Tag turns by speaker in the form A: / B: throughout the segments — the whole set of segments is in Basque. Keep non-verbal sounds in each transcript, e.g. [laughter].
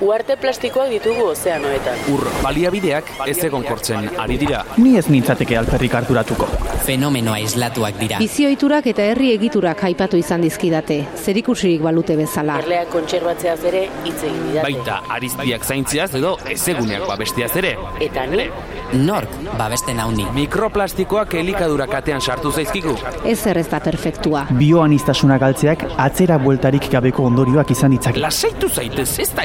A: Uarte plastikoak ditugu ozeanoetan.
B: Ur baliabideak ez egon kortzen ari dira.
C: Ni ez nintzateke alperrik harturatuko.
D: Fenomenoa islatuak dira.
E: Bizioiturak eta herri egiturak aipatu izan dizkidate, zerikusirik balute bezala.
A: Erleak kontserbatzeaz ere hitz egin didate.
B: Baita ariztiak zaintziaz edo ezeguneak babestiaz ere.
A: Eta ni,
D: Nork babesten hauni.
B: Mikroplastikoak elikadura katean sartu zaizkigu.
E: Ez ez da perfektua.
C: Bioanistasuna galtzeak atzera bueltarik gabeko ondorioak izan ditzake.
B: Lasaitu zaitez ez da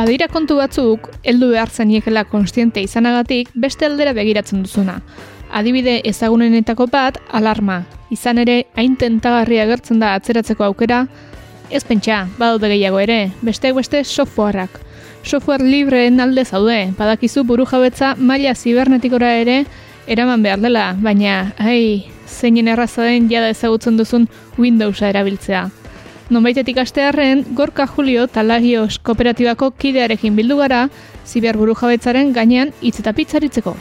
F: Badira kontu batzuk, heldu behar zeniekela konstiente izanagatik beste aldera begiratzen duzuna. Adibide ezagunenetako bat, alarma. Izan ere, hain tentagarria agertzen da atzeratzeko aukera, ez pentsa, badaude gehiago ere, besteak beste softwareak. Software libreen alde zaude, badakizu buru jabetza maila zibernetikora ere eraman behar dela, baina, ai, zeinen erraza den jada ezagutzen duzun Windowsa erabiltzea. Nonbaitetik astearren, Gorka Julio Talagios kooperatibako kidearekin bildu gara, ziber buru jabetzaren gainean hitz eta pitzaritzeko.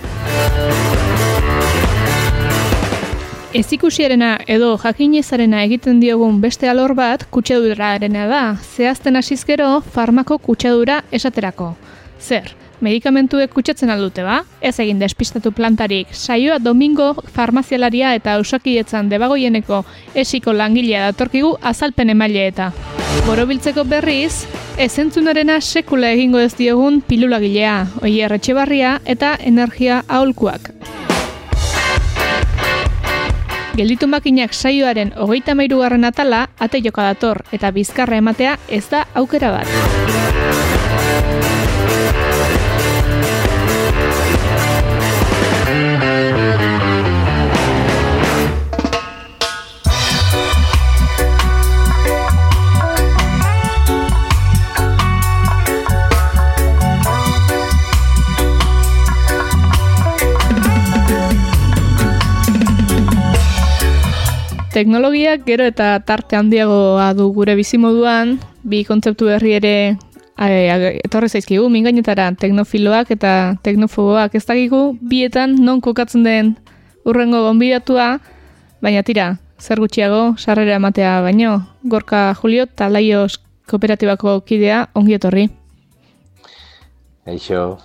F: Ez ikusiarena edo jakinezarena egiten diogun beste alor bat kutsadurarena da, zehazten hasizkero farmako kutsadura esaterako. Zer, medikamentuek kutsatzen aldute ba? Ez egin despistatu plantarik, saioa domingo farmazialaria eta ausakietzan debagoieneko esiko langilea datorkigu azalpen emaile eta. Borobiltzeko berriz, ezentzunarena sekula egingo ez diogun pilulagilea, oier etxebarria eta energia aholkuak. Gelditu makinak saioaren hogeita mairugarren atala ate joka dator eta bizkarra ematea ez da aukera bat. Teknologiak gero eta tarte handiagoa du gure bizimoduan, bi kontzeptu berri ere e, etorri zaizkigu, mingainetara teknofiloak eta teknofoboak. Ez dakigu, bietan non kokatzen den urrengo gonbidatua, baina tira, zer gutxiago, sarrera ematea. Baino, Gorka Julio Talaios kooperatibako kidea ongi etorri.
G: Eixo,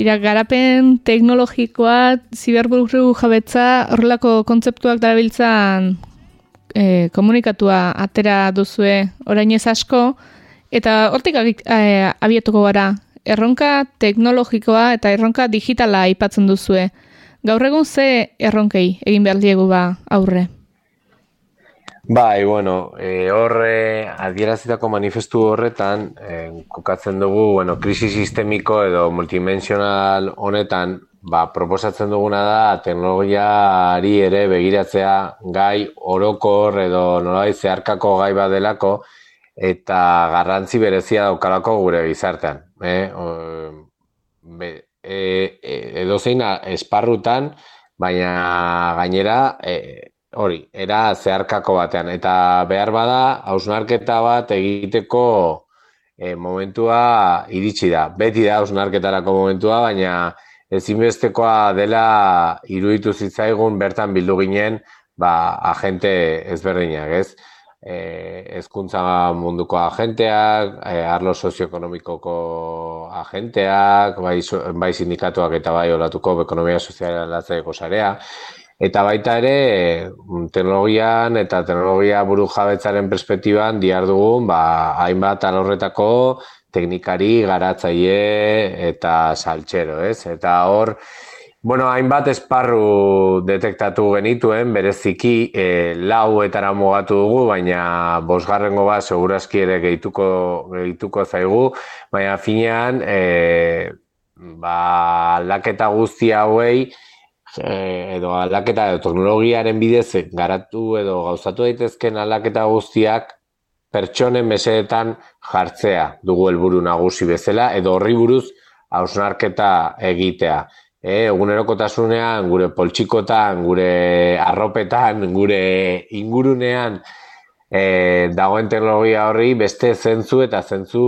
F: Tira, garapen teknologikoa, ziberburu jabetza, horrelako kontzeptuak darabiltzan e, komunikatua atera duzue orain ez asko, eta hortik e, abiatuko gara, erronka teknologikoa eta erronka digitala aipatzen duzue. Gaur egun ze erronkei egin behar diegu ba aurre?
G: Bai, bueno, e, horre adierazitako manifestu horretan e, kokatzen dugu, bueno, krisi sistemiko edo multidimensional honetan, ba, proposatzen duguna da teknologiari ere begiratzea gai orokor edo nolabait zeharkako gai bat delako eta garrantzi berezia daukalako gure gizartean. Eh? Be, e, e, edozein a- esparrutan, baina gainera e, hori, era zeharkako batean. Eta behar bada, hausnarketa bat egiteko e, momentua iritsi da. Beti da hausnarketarako momentua, baina ezinbestekoa dela iruditu zitzaigun bertan bildu ginen ba, agente ezberdinak, ez? E, hezkuntza munduko agenteak, e, arlo sozioekonomikoko agenteak, bai, bai sindikatuak eta bai olatuko ekonomia sozialatzeko sarea, Eta baita ere, mm, teknologian eta teknologia buru jabetzaren perspektiban diardugun, ba, hainbat alorretako teknikari, garatzaile eta saltxero, ez? Eta hor, bueno, hainbat esparru detektatu genituen, bereziki e, lauetara mugatu dugu, baina bosgarrengo bat segurazki ere gehituko, gehituko zaigu, baina finean, e, ba, aldaketa guzti hauei, e, edo aldaketa edo teknologiaren bidez garatu edo gauzatu daitezken aldaketa guztiak pertsonen mesedetan jartzea dugu helburu nagusi bezala edo horri buruz hausnarketa egitea. E, egunerokotasunean, gure poltsikotan, gure arropetan, gure ingurunean e, dagoen teknologia horri beste zentzu eta zentzu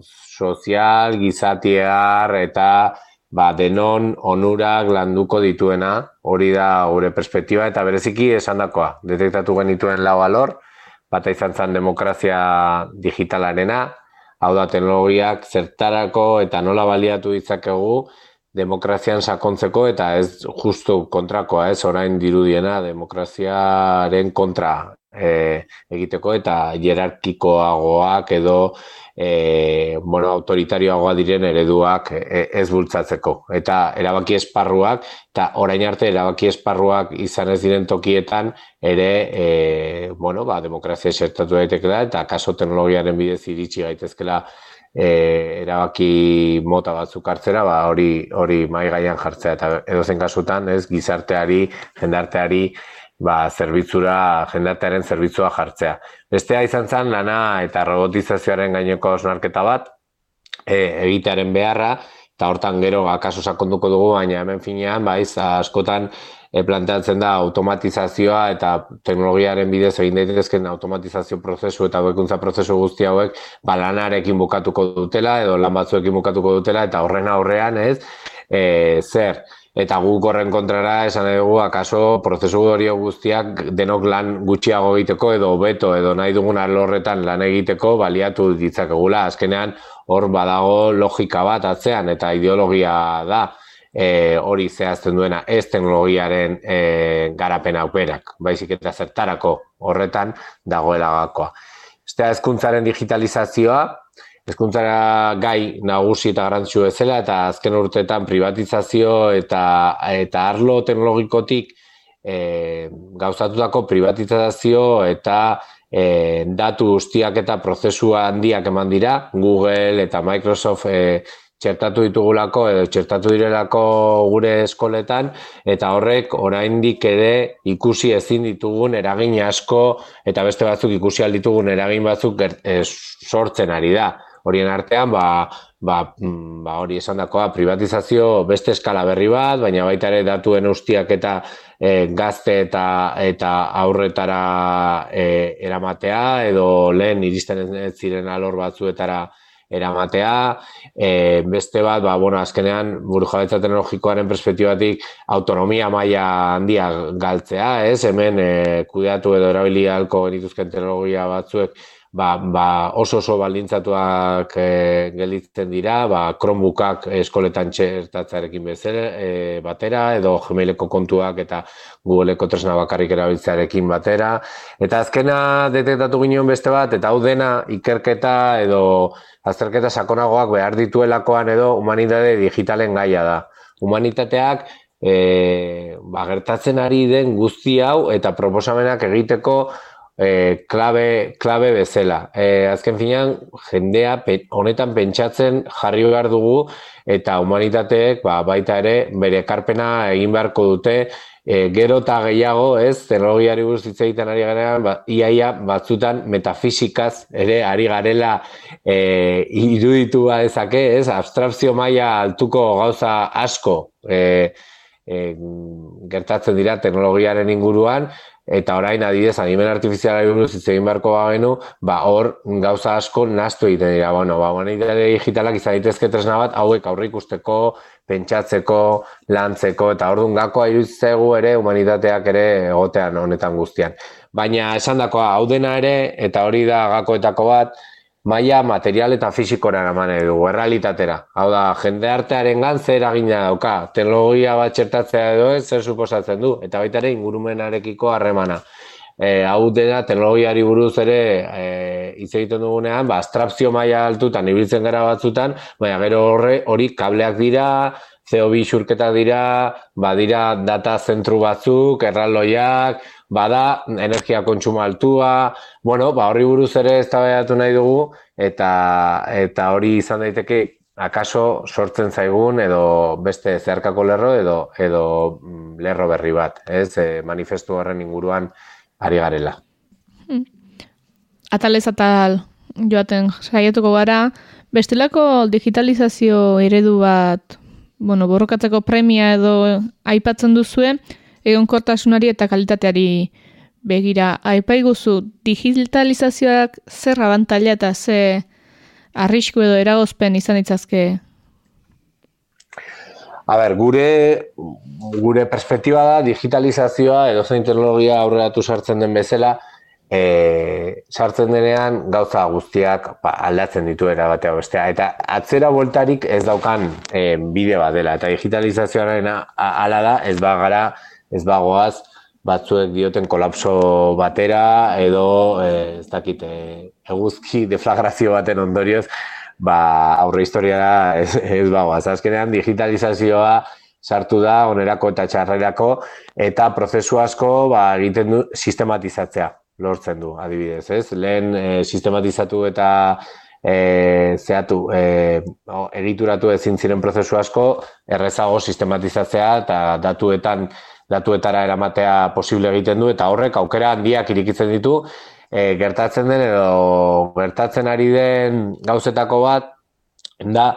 G: sozial, gizatiar eta ba, denon onurak landuko dituena, hori da gure perspektiba eta bereziki esandakoa. Detektatu genituen lau alor, bata izan zen demokrazia digitalarena, hau da teknologiak zertarako eta nola baliatu ditzakegu demokrazian sakontzeko eta ez justu kontrakoa, ez orain dirudiena demokraziaren kontra e, egiteko eta jerarkikoagoak edo e, bueno, autoritarioagoa diren ereduak e, ez bultzatzeko. Eta erabaki esparruak, eta orain arte erabaki esparruak izan ez diren tokietan ere, e, bueno, ba, demokrazia esertatu daiteke da, eta kaso teknologiaren bidez iritsi gaitezkela e, erabaki mota batzuk hartzera, ba, hori hori mai gaian jartzea eta edozen kasutan, ez gizarteari, jendarteari ba, zerbitzura, jendatearen zerbitzua jartzea. Bestea izan zen, lana eta robotizazioaren gaineko osnarketa bat, e, egitearen beharra, eta hortan gero akaso sakonduko dugu, baina hemen finean, ba, askotan e, planteatzen da automatizazioa eta teknologiaren bidez egin daitezken automatizazio prozesu eta bekuntza prozesu guzti hauek ba, lanarekin bukatuko dutela edo lan batzuekin bukatuko dutela eta horren aurrean ez, e, zer, eta guk horren kontrara esan dugu akaso prozesu hori guztiak denok lan gutxiago egiteko edo beto edo nahi dugun alorretan lan egiteko baliatu ditzakegula. Azkenean hor badago logika bat atzean eta ideologia da e, hori zehazten duena ez teknologiaren e, garapen auperak, baizik eta zertarako horretan dagoela gakoa. Estea ezkuntzaren digitalizazioa, Ezkuntzara gai nagusi eta garantzu ezela eta azken urteetan privatizazio eta eta arlo teknologikotik e, gauzatutako privatizazio eta e, datu guztiak eta prozesua handiak eman dira, Google eta Microsoft e, txertatu ditugulako edo txertatu direlako gure eskoletan eta horrek oraindik ere ikusi ezin ditugun eragin asko eta beste batzuk ikusi alditugun eragin batzuk e, sortzen ari da horien artean, ba, ba, mm, ba hori esan dakoa, privatizazio beste eskala berri bat, baina baita ere datuen ustiak eta e, gazte eta eta aurretara e, eramatea, edo lehen iristen ez ziren alor batzuetara eramatea, e, beste bat, ba, bueno, azkenean, buru jabetza teknologikoaren perspektibatik, autonomia maila handia galtzea, ez, hemen e, kudeatu edo erabili alko genituzken teknologia batzuek, ba, ba oso oso baldintzatuak e, gelditzen dira, ba, Chromebookak eskoletan txertatzarekin bezala e, batera, edo Gmaileko kontuak eta Googleeko tresna bakarrik erabiltzearekin batera. Eta azkena detektatu ginen beste bat, eta hau dena ikerketa edo azterketa sakonagoak behar dituelakoan edo humanitate digitalen gaia da. Humanitateak e, ba, gertatzen ari den guzti hau eta proposamenak egiteko klabe, klabe bezala. E, azken finean, jendea honetan pentsatzen jarri behar dugu eta humanitateek ba, baita ere bere ekarpena egin beharko dute e, gero eta gehiago, ez, teknologiari buruz hitz egiten ari garean, ba, iaia batzutan metafisikaz ere ari garela e, iruditu badezake, ez, abstrakzio maila altuko gauza asko e, e, gertatzen dira teknologiaren inguruan, eta orain adidez animen artifizialari buruz hitz egin beharko bagenu, ba hor gauza asko nastu egiten dira. Bueno, ba humanitate digitalak izan daitezke tresna bat hauek aurre ikusteko, pentsatzeko, lantzeko eta ordun gakoa iruditzegu ere humanitateak ere egotean honetan guztian. Baina esandakoa hau dena ere eta hori da gakoetako bat, maila material eta fisikora eman dugu, errealitatera. Hau da, jende artearen gantze eragina dauka, teknologia bat txertatzea edo ez, zer suposatzen du, eta baita ere ingurumenarekiko harremana. E, hau dena teknologiari buruz ere e, hitz egiten dugunean, ba, abstrakzio maila altutan, ibiltzen gara batzutan, baina gero horre, hori kableak dira, CO2 xurketak dira, badira data zentru batzuk, erraldoiak, bada energia kontsumo altua, bueno, ba horri buruz ere eztabaidatu nahi dugu eta eta hori izan daiteke akaso sortzen zaigun edo beste zeharkako lerro edo edo mm, lerro berri bat, ez? E, manifestu horren inguruan ari garela.
F: Hmm. Atalez atal joaten saiatuko gara, bestelako digitalizazio eredu bat, bueno, borrokatzeko premia edo aipatzen duzue, egonkortasunari eta kalitateari begira. Aipaiguzu, digitalizazioak zer abantaila eta ze arrisku edo eragozpen izan ditzazke?
G: A ber, gure, gure perspektiba da digitalizazioa edo zein teknologia aurreratu sartzen den bezala, e, sartzen denean gauza guztiak ba, aldatzen ditu batea bestea. Eta atzera voltarik ez daukan e, bide bat dela. Eta digitalizazioaren ala da ez bagara, ez bagoaz, batzuek dioten kolapso batera edo eh, ez dakit eguzki deflagrazio baten ondorioz ba aurre historia ez, ez bago azkenean digitalizazioa sartu da onerako eta txarrerako eta prozesu asko ba egiten du sistematizatzea lortzen du adibidez ez? Lehen e, sistematizatu eta e, zeatu e, egituratu ezin ziren prozesu asko errezago sistematizatzea eta datuetan datuetara eramatea posible egiten du eta horrek aukera handiak irikitzen ditu e, gertatzen den edo gertatzen ari den gauzetako bat da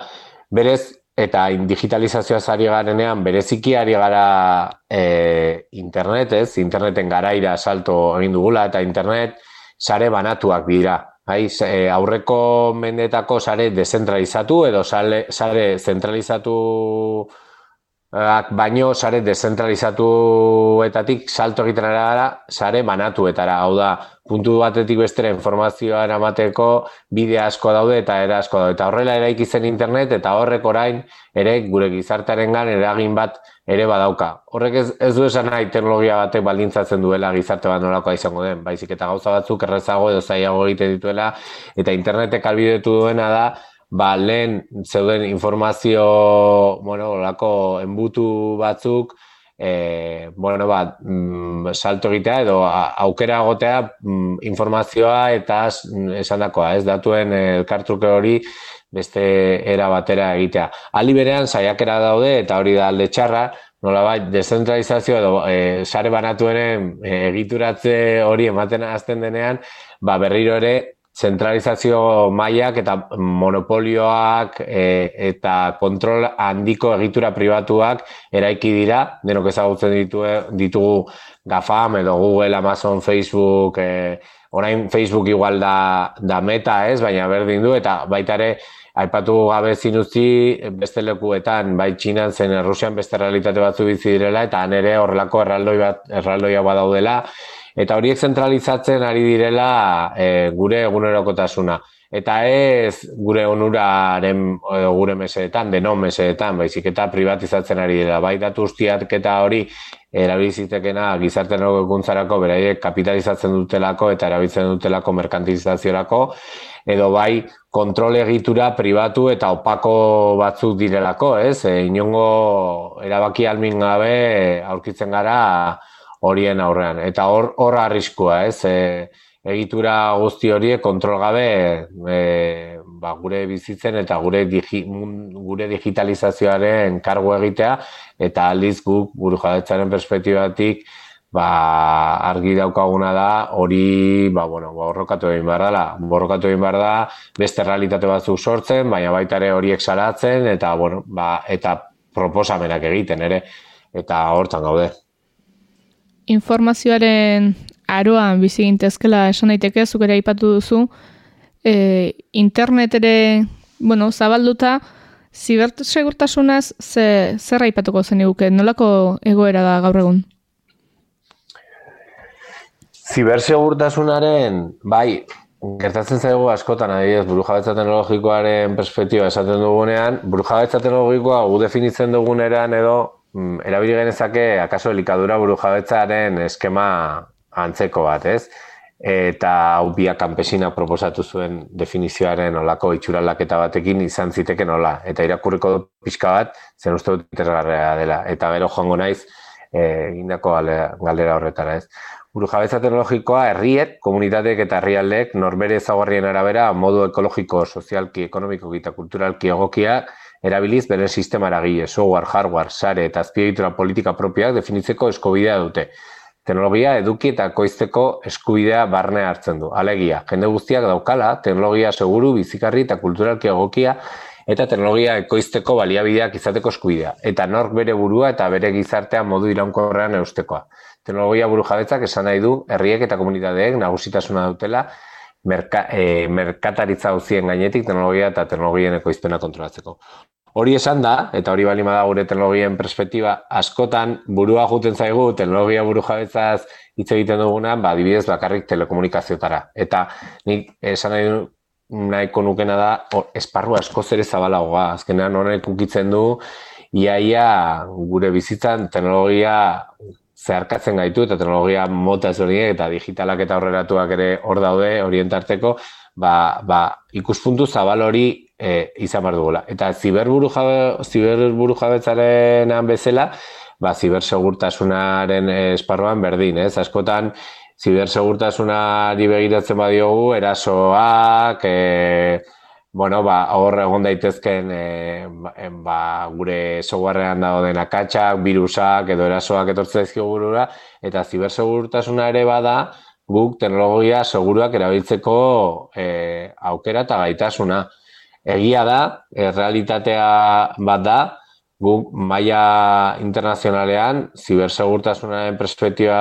G: berez eta digitalizazioa zari garenean bereziki ari gara e, internetez, interneten garaira salto egin dugula eta internet sare banatuak dira. Bai, e, aurreko mendetako sare dezentralizatu edo sare, sare zentralizatu baino sare dezentralizatuetatik salto egiten ara sare manatuetara. Hau da, puntu batetik bestera informazioa eramateko bide asko daude eta era asko daude. Eta horrela eraiki zen internet eta horrek orain ere gure gizartaren gan eragin bat ere badauka. Horrek ez, ez du esan nahi teknologia batek baldintzatzen duela gizarte bat nolakoa izango den. Baizik eta gauza batzuk errezago edo zaiago egiten dituela eta internetek albidetu duena da ba, lehen zeuden informazio, bueno, olako enbutu batzuk, e, bueno, ba, mm, salto egitea edo aukera gotea mm, informazioa eta esan dakoa, ez datuen elkartruke hori beste era batera egitea. Ali berean, saiakera daude eta hori da alde txarra, nola bai, dezentralizazio edo e, sare banatuenen egituratze hori ematen azten denean, ba, berriro ere zentralizazio mailak eta monopolioak e, eta kontrol handiko egitura pribatuak eraiki dira, denok ezagutzen ditu, ditugu GAFAM edo Google, Amazon, Facebook, e, orain Facebook igual da, da meta ez, baina berdin du, eta baita ere, aipatu gabe zinuzti beste lekuetan, bai txinan zen Rusian beste realitate batzu bizi direla, eta nere horrelako erraldoi bat, erraldoia badaudela, eta horiek zentralizatzen ari direla e, gure egunerokotasuna. Eta ez gure onuraren gure meseetan, denon meseetan, baizik eta privatizatzen ari dira. Bai datu ustiak eta hori erabilizitekena gizarte eguntzarako beraiek kapitalizatzen dutelako eta erabiltzen dutelako merkantilizaziorako, edo bai kontrol egitura pribatu eta opako batzuk direlako, ez? E, inongo erabaki almin gabe aurkitzen gara horien aurrean. Eta hor hor arriskua, ez? E, egitura guzti horiek kontrol gabe e, ba, gure bizitzen eta gure digi, gure digitalizazioaren kargo egitea eta aldiz guk burujabetzaren perspektibatik ba, argi daukaguna da hori ba, bueno, borrokatu egin behar dela. Borrokatu egin behar da beste realitate batzuk sortzen, baina baita ere horiek salatzen eta, bueno, ba, eta proposamenak egiten ere eta hortan gaude
F: informazioaren aroan bizi gintezkela esan daiteke zuk ere aipatu duzu e, internet ere bueno, zabalduta zibertsegurtasunaz ze zer aipatuko zen iguke nolako egoera da gaur egun?
G: Zibersegurtasunaren bai Gertatzen zaigu askotan adibidez burujabetza teknologikoaren perspektiba esaten dugunean, burujabetza teknologikoa gu definitzen dugunean edo mm, erabili genezake akaso elikadura buru jabetzaren eskema antzeko bat, ez? Eta hau biak kanpesina proposatu zuen definizioaren olako itxuralaketa batekin izan ziteke nola. Eta irakurriko pixka bat, zen uste dut dela. Eta gero joango naiz, e, egindako galdera horretara, ez? Burujabetza teknologikoa herriek, komunitateek eta herrialdeek norbere ezaugarrien arabera modu ekologiko, sozialki, ekonomiko eta kulturalki egokia erabiliz bere sistema eragile, software, hardware, sare eta azpiegitura politika propioak definitzeko eskubidea dute. Teknologia eduki eta koizteko eskubidea barne hartzen du. Alegia, jende guztiak daukala, teknologia seguru, bizikarri eta kulturalki egokia eta teknologia ekoizteko baliabideak izateko eskubidea. Eta nork bere burua eta bere gizartea modu iraunkorrean eustekoa. Teknologia buru jabetzak esan nahi du, herriek eta komunitateek nagusitasuna dutela merka, e, merkataritza hauzien gainetik teknologia eta teknologien ekoizpena kontrolatzeko. Hori esan da, eta hori bali da gure teknologien perspektiba, askotan burua juten zaigu, teknologia buru jabetzaz hitz egiten dugunan, ba, dibidez bakarrik telekomunikazioetara. Eta nik esan nahi nahiko nukena da esparru asko zere zabalagoa. Azkenean honek ukitzen du iaia gure bizitzan teknologia zeharkatzen gaitu eta teknologia mota ezberdinak eta digitalak eta aurreratuak ere hor daude orientarteko, ba, ba, ikuspuntu zabal hori e, izan behar dugula. Eta ziberburu, jabe, ziberburu jabetzaren bezala, ba, zibersegurtasunaren esparruan berdin, ez? Askotan, zibersegurtasunari begiratzen badiogu, erasoak, e, bueno, ba, hor egon daitezken e, ba, gure softwarean dago den akatsak, virusak edo erasoak etortzen daizkigu burura, eta zibersegurtasuna ere bada, guk teknologia seguruak erabiltzeko e, aukera eta gaitasuna. Egia da, realitatea bat da, guk maila internazionalean zibersegurtasunaren perspektiba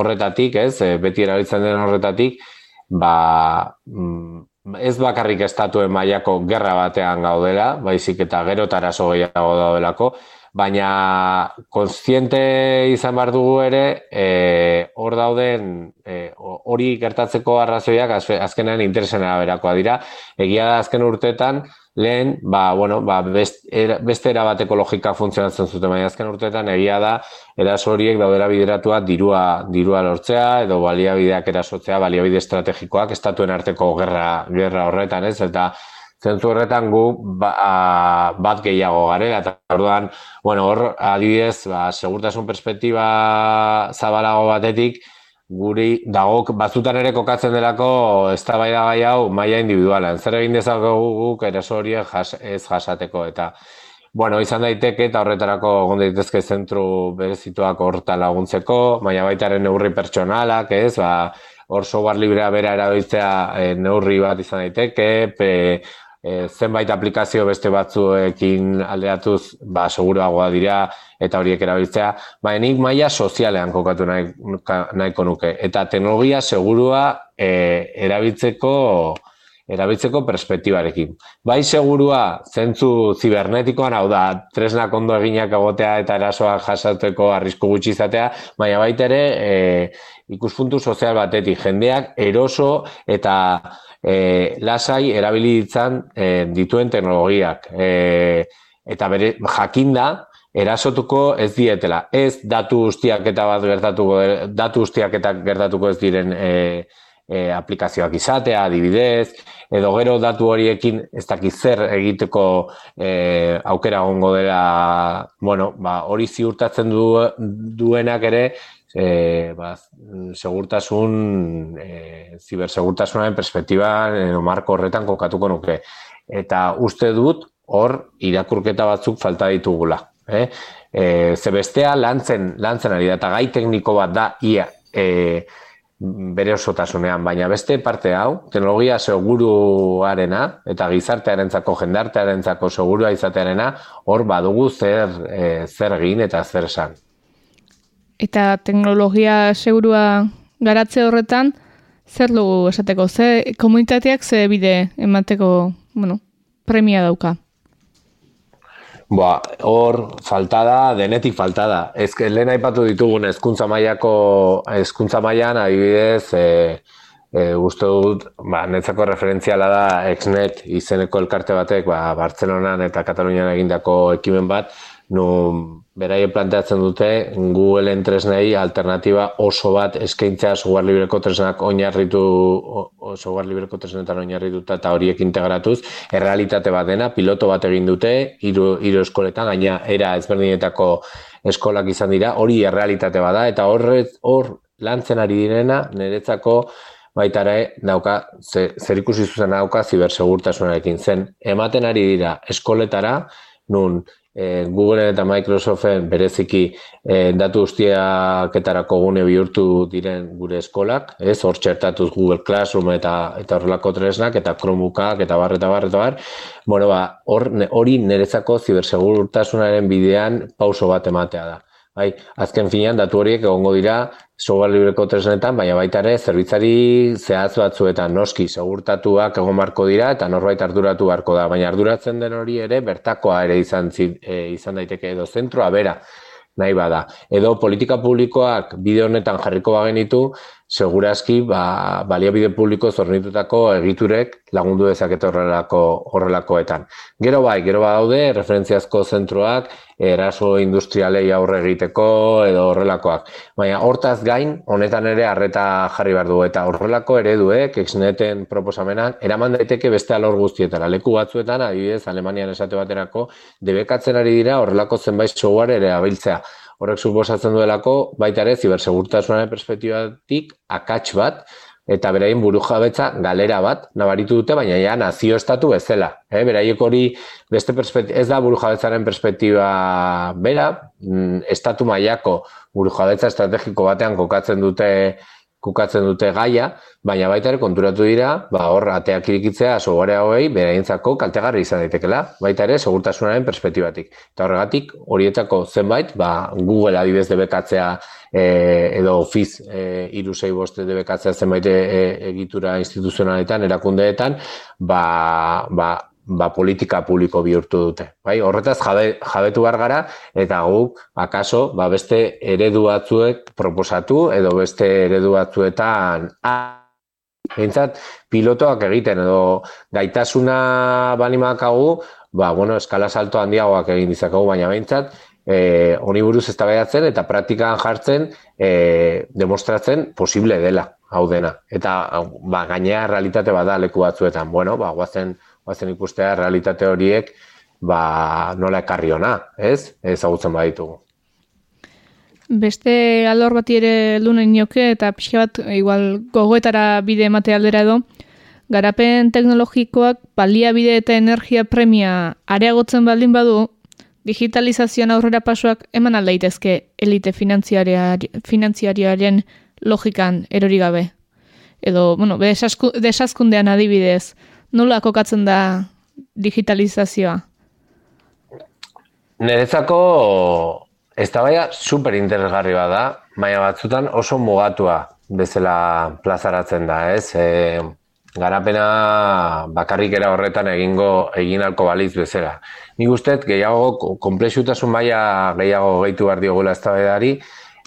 G: horretatik, ez, eh, beti erabiltzen den horretatik, ba, mm, ez bakarrik estatuen mailako gerra batean gaudela, baizik eta gero taraso gehiago daudelako, baina kontziente izan behar dugu ere, e, hor dauden, e, hori gertatzeko arrazoiak azkenean interesen berakoa dira. Egia da azken urteetan, lehen, ba, bueno, ba, best, era, beste erabateko logika funtzionatzen zuten, baina azken urteetan egia da, eraso horiek daudera bideratua dirua, dirua lortzea, edo baliabideak erasotzea, baliabide estrategikoak, estatuen arteko gerra, gerra horretan, ez, eta zentzu horretan gu ba, bat gehiago garela, eta orduan, bueno, hor, adibidez, ba, segurtasun perspektiba zabalago batetik, guri dagok batzutan ere kokatzen delako eztabaida gai hau maila individualan. Zer egin dezakegu guk eraso horiek ez jasateko eta bueno, izan daiteke eta horretarako egon daitezke zentru berezituak horta laguntzeko, maila baitaren neurri pertsonalak, ez? Ba, hor software librea bera erabiltzea e, neurri bat izan daiteke, pe, e, zenbait aplikazio beste batzuekin alderatuz, ba, seguruagoa dira eta horiek erabiltzea, ba, nik maila sozialean kokatu nahi, nahiko nuke. Eta teknologia segurua e, erabiltzeko erabiltzeko perspektibarekin. Bai segurua zentzu zibernetikoan, hau da, tresnak ondo eginak egotea eta erasoa jasateko arrisku gutxi izatea, baina baita ere e, ikuspuntu sozial batetik, jendeak eroso eta e, lasai erabili ditzan e, dituen teknologiak. E, eta bere jakinda, erasotuko ez dietela. Ez datu guztiak eta bat gertatuko, datu guztiak eta gertatuko ez diren e, e, aplikazioak izatea, adibidez, edo gero datu horiekin ez dakiz zer egiteko e, aukera gongo dela, bueno, ba, hori ziurtatzen du, duenak ere, e, ba, segurtasun, e, zibersegurtasunaren perspektiba e, marko horretan kokatuko nuke. Eta uste dut hor irakurketa batzuk falta ditugula. Eh? E, ze bestea lantzen, lantzen ari da, eta gai tekniko bat da ia e, bere osotasunean, baina beste parte hau, teknologia seguruarena eta gizartearentzako jendartearentzako segurua izatearena, hor badugu zer, e, zer egin eta zer esan
F: eta teknologia segurua garatze horretan, zer dugu esateko, ze komunitateak ze bide emateko, bueno, premia dauka?
G: Ba, hor faltada, denetik faltada. Ez lehen aipatu ditugun hezkuntza mailako hezkuntza mailan adibidez, e, e, uste dut, ba, netzako referentziala da Exnet izeneko elkarte batek, ba, Bartzelonan eta Katalunian egindako ekimen bat, no beraie planteatzen dute Google tresnei alternativa oso bat eskaintzea software libreko tresnak oinarritu software libreko tresnetan oinarrituta eta horiek integratuz errealitate bat dena piloto bat egin dute hiru hiru eskoletan gaina era ezberdinetako eskolak izan dira hori errealitate bada eta horrez hor lantzen ari direna, niretzako baita ere dauka, zer ikusi zuzen dauka zibersegurtasunarekin zen. Ematen ari dira eskoletara, nun e, Google eta Microsoften bereziki e, datu ustiaketarako gune bihurtu diren gure eskolak, ez hor txertatuz Google Classroom eta eta horrelako tresnak eta Chromebookak eta bar eta bar eta bar. Bueno, ba, hori nerezako zibersegurtasunaren bidean pauso bat ematea da. Bai, azken finean datu horiek egongo dira software libreko tresnetan, baina baita ere zerbitzari zehaz batzuetan noski segurtatuak egon marko dira eta norbait arduratu beharko da, baina arduratzen den hori ere bertakoa ere izan e, izan daiteke edo zentroa bera nahi bada. Edo politika publikoak bide honetan jarriko bagenitu, segurazki ba, baliabide publiko zornitutako egiturek lagundu dezakete horrelako horrelakoetan. Gero bai, gero daude referentziazko zentroak eraso industrialei aurre egiteko edo horrelakoak. Baina hortaz gain, honetan ere harreta jarri behar du eta horrelako ereduek, exneten proposamenak, eraman daiteke beste alor guztietara. Leku batzuetan, adibidez, Alemanian esate baterako, debekatzen ari dira horrelako zenbait software ere abiltzea horrek suposatzen duelako baita ere zibersegurtasunaren perspektibatik akats bat eta beraien burujabetza galera bat nabaritu dute baina ja nazio estatu bezala eh? Beraiek hori beste ez da burujabetzaren perspektiba bera mm, estatu mailako burujabetza estrategiko batean kokatzen dute kukatzen dute gaia, baina baita ere konturatu dira, ba hor ateak irikitzea software hauei beraientzako kaltegarri izan daitekela, baita ere segurtasunaren perspektibatik. Eta horregatik horietako zenbait, ba Google adibez debekatzea e, edo Office e, 365 debekatzea zenbait e, e, egitura instituzionaletan, erakundeetan, ba, ba ba, politika publiko bihurtu dute. Bai? Horretaz jabe, jabetu bar gara eta guk akaso ba, beste eredu batzuek proposatu edo beste eredu batzuetan Bintzat, pilotoak egiten edo gaitasuna banimakagu, ba, bueno, eskala salto handiagoak egin dizakagu, baina behintzat, e, honi buruz ez eta praktikan jartzen, e, demostratzen posible dela, hau dena. Eta ba, gainea realitate bada leku batzuetan, bueno, ba, guazen bazen ikustea realitate horiek ba, nola ekarri ona, ez? Ezagutzen baditugu.
F: Beste alor bati ere lunen nioke eta pixka bat igual gogoetara bide emate aldera edo, garapen teknologikoak baliabide eta energia premia areagotzen baldin badu, digitalizazioan aurrera pasoak eman aldaitezke elite finantziariaren logikan erori gabe. Edo, bueno, desazkundean adibidez, nola kokatzen da digitalizazioa?
G: Nerezako ez da baina super interesgarri bada, baina batzutan oso mugatua bezala plazaratzen da, ez? E, garapena bakarrik era horretan egingo egin alko baliz bezala. Ni gustet gehiago konplexutasun baia gehiago gehitu behar diogula ez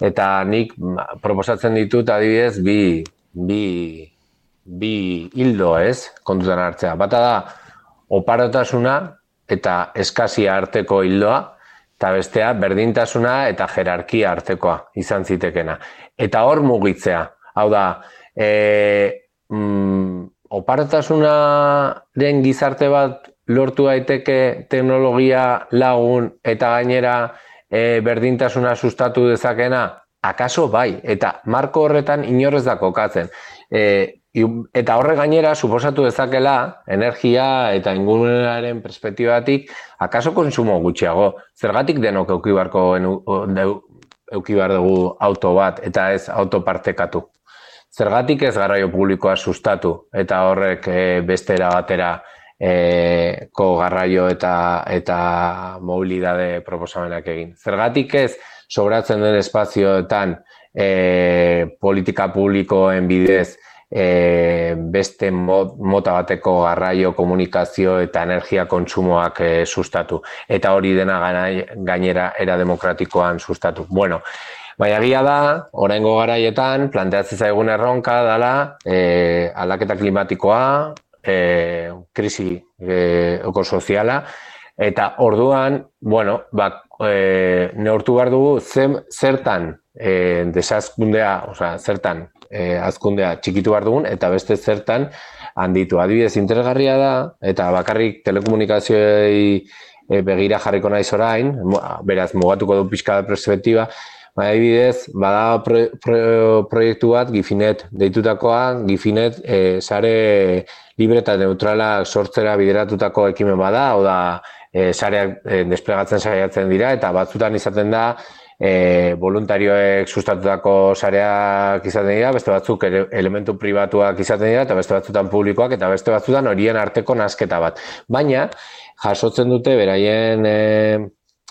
G: eta nik proposatzen ditut adibidez bi, bi bi hildo ez, kontutan hartzea. Bata da, oparotasuna eta eskazia arteko hildoa, eta bestea, berdintasuna eta jerarkia artekoa izan zitekena. Eta hor mugitzea. Hau da, e, mm, den gizarte bat lortu daiteke teknologia lagun eta gainera e, berdintasuna sustatu dezakena? Akaso bai, eta marko horretan inorrez da kokatzen. E, Eta horre gainera, suposatu dezakela, energia eta ingurunearen perspektibatik, akaso konsumo gutxiago. Zergatik denok eukibarko eukibar dugu auto bat eta ez autopartekatu. Zergatik ez garraio publikoa sustatu eta horrek e, beste batera e, ko garraio eta eta mobilidade proposamenak egin. Zergatik ez sobratzen den espazioetan e, politika publikoen bidez e, beste mota bateko garraio, komunikazio eta energia kontsumoak e, sustatu. Eta hori dena gainera era demokratikoan sustatu. Bueno, Baina gira da, oraingo garaietan, planteatzen zaigun erronka dela e, aldaketa klimatikoa, e, krisi e, soziala, eta orduan, bueno, ba, e, neortu behar dugu, zertan e, desazkundea, oza, zertan e, azkundea txikitu behar dugun, eta beste zertan handitu. Adibidez, interesgarria da, eta bakarrik telekomunikazioei e, begira jarriko naiz orain, beraz, mugatuko du pixka da perspektiba, Ba, adibidez, bada pro, pro, proiektu bat Gifinet deitutakoa, Gifinet e, sare libre eta neutrala sortzera bideratutako ekimen bada, hau da, e, sareak e, desplegatzen saiatzen dira, eta batzutan izaten da, e, voluntarioek sustatutako sareak izaten dira, beste batzuk elementu pribatuak izaten dira, eta beste batzutan publikoak, eta beste batzutan horien arteko nasketa bat. Baina, jasotzen dute beraien, e,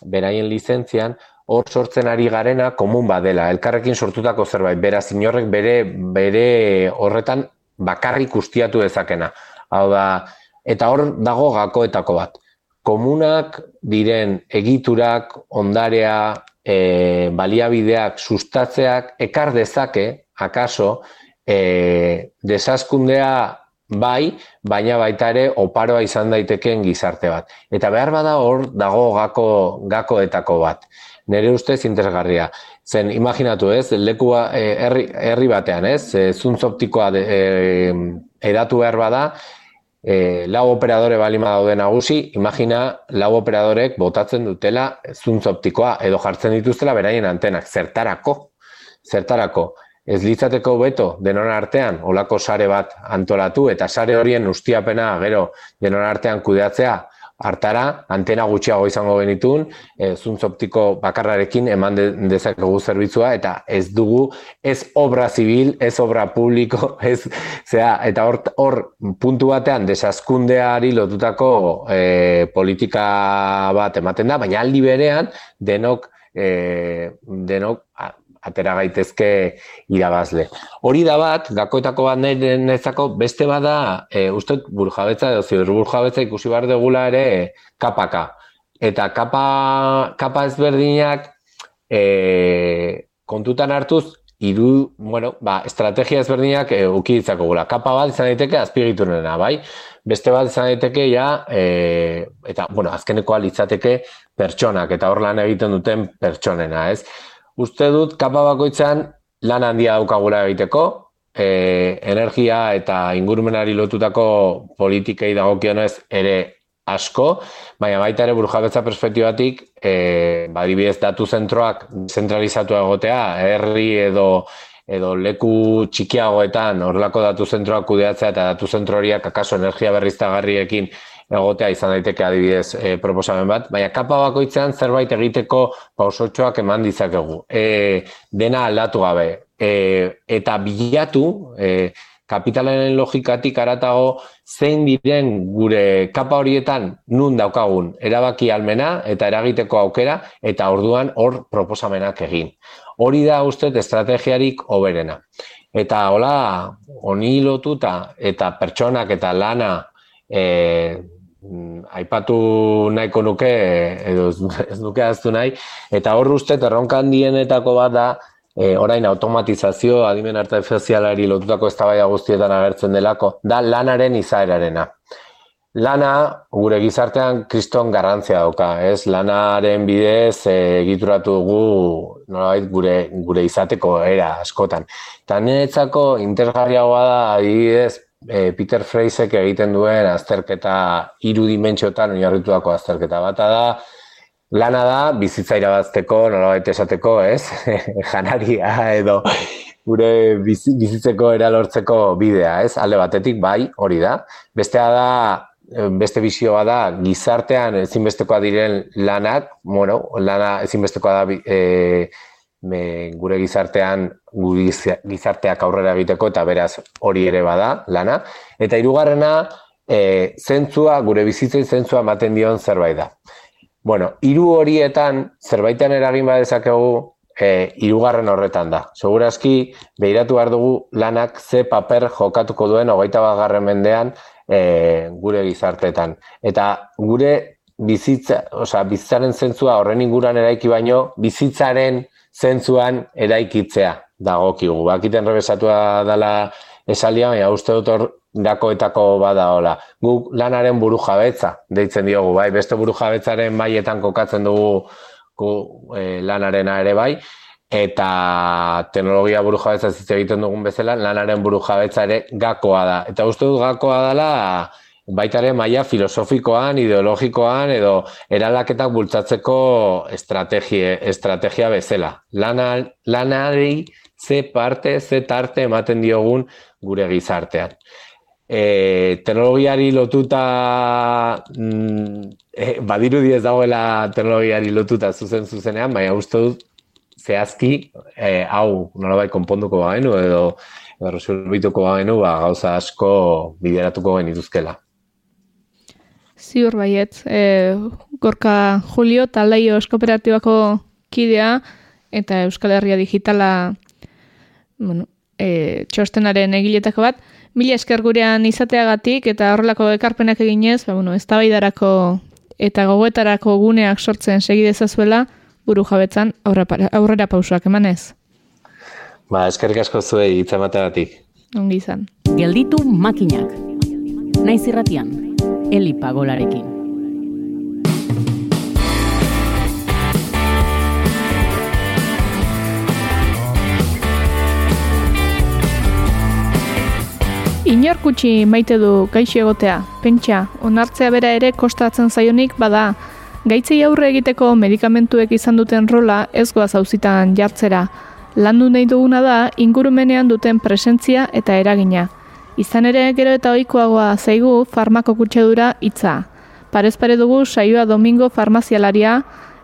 G: beraien lizentzian, hor sortzen ari garena komun badela, elkarrekin sortutako zerbait, beraz inorrek bere, bere horretan bakarrik ustiatu dezakena. Hau da, eta hor dago gakoetako bat. Komunak diren egiturak, ondarea, e, baliabideak, sustatzeak, ekar dezake, akaso, e, desazkundea bai, baina baita ere oparoa izan daitekeen gizarte bat. Eta behar bada hor dago gako, gakoetako bat nire ustez interesgarria. Zen, imaginatu ez, lekua eh, herri, batean ez, e, zuntz optikoa de, e, edatu behar bada, e, lau operadore balima daude nagusi, imagina lau operadorek botatzen dutela zuntz optikoa edo jartzen dituztela beraien antenak, zertarako, zertarako. Ez litzateko beto denon artean, olako sare bat antolatu, eta sare horien ustiapena gero denon artean kudeatzea, hartara, antena gutxiago izango genitun, e, zuntz optiko bakarrarekin eman de, dezakegu zerbitzua, eta ez dugu, ez obra zibil, ez obra publiko, [laughs] ez, zera, eta hor, hor puntu batean desazkundeari lotutako e, politika bat ematen da, baina aldi berean, denok, e, denok, atera gaitezke irabazle. Hori da bat, gakoetako bat nezako, beste bada, e, uste burjabetza, edo ziur burjabetza ikusi behar degula ere kapaka. Eta kapa, kapa ezberdinak e, kontutan hartuz, iru, bueno, ba, estrategia ezberdinak e, ukiditzako gula. Kapa bat izan daiteke azpigiturena, bai? Beste bat izan daiteke ja, e, eta, bueno, azkeneko litzateke pertsonak, eta hor lan egiten duten pertsonena, ez? Uste dut kapa bakoitzan lan handia daukagula egiteko, e, energia eta ingurumenari lotutako politikei dagokionez ere asko, baina baita ere burjabetza perspektibatik, e, badibidez datu zentroak zentralizatu egotea, herri edo edo leku txikiagoetan horrelako datu zentroak kudeatzea eta datu zentro horiak akaso energia berriztagarriekin egotea izan daiteke adibidez e, proposamen bat, baina kapa bakoitzean zerbait egiteko pausotxoak eman dizakegu. E, dena aldatu gabe. E, eta bilatu, e, kapitalaren logikatik aratago zein diren gure kapa horietan nun daukagun erabaki almena eta eragiteko aukera eta orduan hor proposamenak egin. Hori da uste estrategiarik oberena. Eta hola, honi lotuta eta pertsonak eta lana e, aipatu nahiko nuke edo ez nuke aztu nahi. Eta hor uste erronka handienetako bat da e, orain automatizazio adimen artifizialari lotutako eztabaida guztietan agertzen delako da lanaren izaerarena. Lana gure gizartean kriston garrantzia dauka ez? Lanaren bidez e, egituratu dugu nolabait gure gure izateko era askotan. Eta niretzako interesgarriagoa da adibidez e, Peter Freisek egiten duen azterketa hiru dimentsiotan oinarrituako azterketa bata da lana da bizitza irabazteko nolabait esateko, ez? [laughs] Janaria edo gure bizitzeko eralortzeko bidea, ez? Alde batetik bai, hori da. Bestea da beste bizioa da gizartean ezinbestekoa diren lanak, bueno, lana ezinbestekoa da e, me, gure gizartean gizarteak aurrera egiteko eta beraz hori ere bada lana. Eta hirugarrena e, zentzua, gure bizitzei zentzua ematen dion zerbait da. Bueno, hiru horietan zerbaitean eragin badezakegu e, hirugarren horretan da. Segurazki, behiratu behar dugu lanak ze paper jokatuko duen hogeita bat mendean e, gure gizartetan. Eta gure bizitza, osea, bizitzaren zentzua horren inguran eraiki baino, bizitzaren zentzuan eraikitzea dagokigu. Bakiten rebesatua dela esalia, baina uste dut hor dakoetako bada hola. Guk lanaren buru jabetza deitzen diogu, bai? Beste buru jabetzaren maietan kokatzen dugu gu, e, lanarena ere bai, eta teknologia buru jabetza egiten dugun bezala, lanaren buru jabetza ere gakoa da. Eta uste dut gakoa dela baita ere maila filosofikoan, ideologikoan edo eralaketak bultzatzeko estrategia, estrategia bezala. Lana, lanari ze parte, ze tarte ematen diogun gure gizartean. E, teknologiari lotuta mm, e, badirudi ez dagoela teknologiari lotuta zuzen zuzenean, baina uste dut zehazki e, hau nolabait konponduko bagenu edo resolbituko bagenu ba, gauza asko bideratuko genituzkela.
F: Ziur baiet, e, Gorka Julio Talaio Eskoperatibako kidea eta Euskal Herria Digitala bueno, e, txostenaren egiletako bat, mila esker gurean izateagatik eta horrelako ekarpenak eginez, ba, bueno, ez eta gogoetarako guneak sortzen segidezazuela, buru jabetzan aurrera pausuak emanez.
G: Ba, eskerrik asko zuei hitz emateagatik.
F: Ongi izan.
A: Gelditu makinak. Naiz irratian, Eli Pagolarekin.
F: Inorkutsi maite du gaixo egotea, pentsa, onartzea bera ere kostatzen zaionik bada, gaitzei aurre egiteko medikamentuek izan duten rola ez goaz hauzitan jartzera, landu nahi duguna da ingurumenean duten presentzia eta eragina. Izan ere gero eta ohikoagoa zaigu farmako kutsedura hitza. Parez pare dugu saioa domingo farmazialaria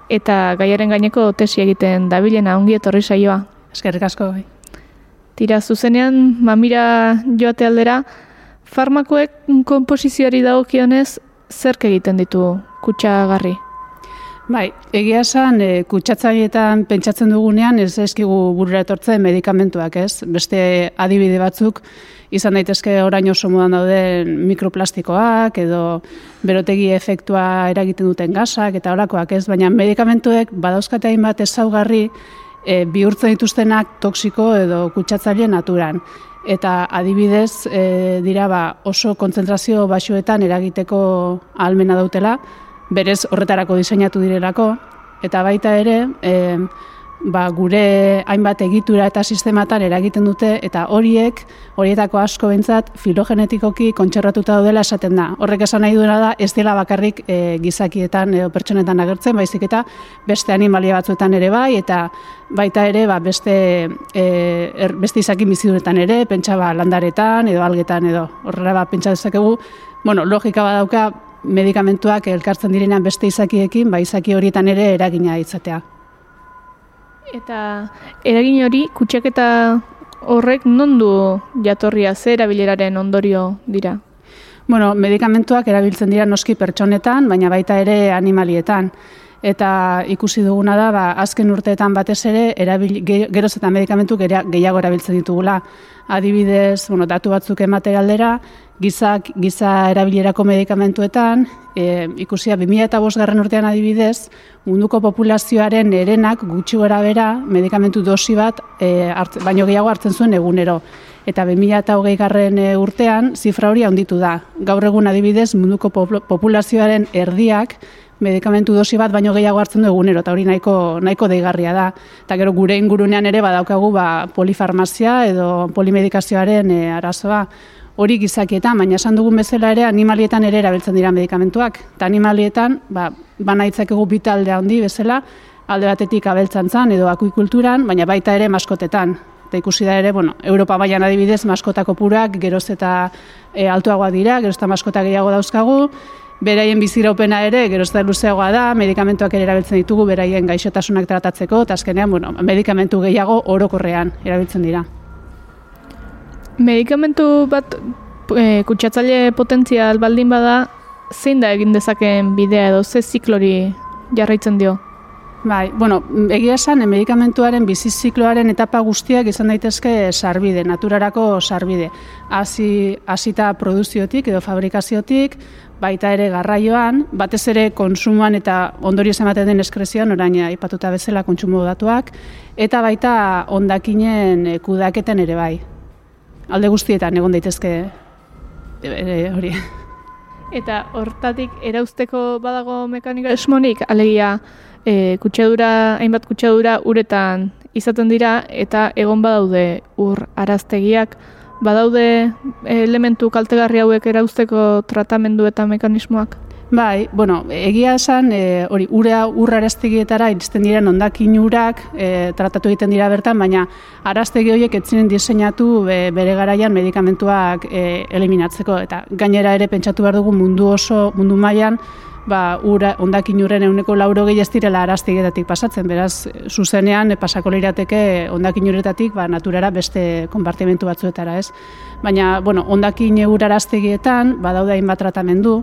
F: eta gaiaren gaineko tesi egiten dabilena ongi etorri saioa.
H: Eskerrik asko bai.
F: Tira zuzenean mamira joate aldera farmakoek konposizioari dagokionez zerk egiten ditu kutsagarri.
H: Bai, egia esan, e, kutsatzaietan pentsatzen dugunean ez eskigu burura etortzen medikamentuak, ez? Beste adibide batzuk izan daitezke orain oso modan dauden mikroplastikoak edo berotegi efektua eragiten duten gasak eta orakoak, ez? Baina medikamentuek badauzkate hainbat ezaugarri e, bihurtzen dituztenak toksiko edo kutsatzaile naturan eta adibidez e, dira ba, oso kontzentrazio basuetan eragiteko ahalmena dautela, berez horretarako diseinatu direlako, eta baita ere, e, ba, gure hainbat egitura eta sistematan eragiten dute, eta horiek, horietako asko bentzat, filogenetikoki kontxerratuta daudela esaten da. Horrek esan nahi duena da, ez dela bakarrik e, gizakietan edo pertsonetan agertzen, baizik eta beste animalia batzuetan ere bai, eta baita ere ba, beste, e, er, beste izakin biziduretan ere, pentsa ba, landaretan edo algetan edo horrela ba, pentsa dezakegu, bueno, logika badauka medikamentuak elkartzen direnean beste izakiekin, ba izaki horietan ere eragina izatea.
F: Eta eragin hori kutsaketa horrek nondu jatorria ze erabileraren ondorio dira?
H: Bueno, medikamentuak erabiltzen dira noski pertsonetan, baina baita ere animalietan eta ikusi duguna da ba, azken urteetan batez ere erabil, geroz eta medikamentu gehiago erabiltzen ditugula. Adibidez, bueno, datu batzuk emate aldera, gizak, giza erabilerako medikamentuetan, e, ikusia 2005 garren urtean adibidez, munduko populazioaren erenak gutxi gora bera medikamentu dosi bat e, baino gehiago hartzen zuen egunero. Eta 2008 garren e, urtean, zifra hori handitu da. Gaur egun adibidez, munduko populazioaren erdiak medikamentu dosi bat baino gehiago hartzen du egunero eta hori nahiko nahiko deigarria da. Eta gero gure ingurunean ere badaukagu ba polifarmazia edo polimedikazioaren e, arazoa hori gizakietan, baina esan dugun bezala ere animalietan ere erabiltzen dira medikamentuak. Eta animalietan, ba, banaitzakegu bitalde handi bezala, alde batetik abeltzantzan edo akuikulturan, baina baita ere maskotetan. Eta ikusi da ere, bueno, Europa baian adibidez, maskotako purak, geroz eta e, altuagoa dira, geroz eta maskota gehiago dauzkagu, beraien biziraupena ere, gerozta luzeagoa da, medikamentuak ere erabiltzen ditugu, beraien gaixotasunak tratatzeko, eta azkenean, bueno, medikamentu gehiago orokorrean erabiltzen dira.
F: Medikamentu bat e, kutsatzaile potentzial baldin bada, zein da egin dezakeen bidea edo ze ziklori jarraitzen dio?
H: Bai, bueno, egia esan, medikamentuaren bizizikloaren etapa guztiak izan daitezke sarbide, naturarako sarbide. Hasi hasita produziotik edo fabrikaziotik, baita ere garraioan, batez ere konsumoan eta ondorio ematen den eskrezioan, orain aipatuta bezala kontsumo datuak, eta baita ondakinen eh, kudaketen ere bai. Alde guztietan egon daitezke e, hori.
F: Eta hortatik erauzteko badago mekanika esmonik, alegia e, kutsadura, hainbat kutsadura uretan izaten dira eta egon badaude ur araztegiak, badaude elementu kaltegarri hauek erauzteko tratamendu eta mekanismoak?
H: Bai, bueno, egia esan, e, hori, urea urra araztegietara iristen diren ondakin urak e, tratatu egiten dira bertan, baina araztegi horiek etzinen diseinatu be, bere garaian medikamentuak e, eliminatzeko. Eta gainera ere pentsatu behar dugu mundu oso, mundu mailan ba, ura, ondakin uren euneko lauro gehi ez direla araztegietatik pasatzen, beraz, zuzenean e, pasako lirateke ondakin uretatik ba, naturara beste konpartimentu batzuetara, ez? Baina, bueno, ondakin ura araztegietan, badaude hainbat tratamendu,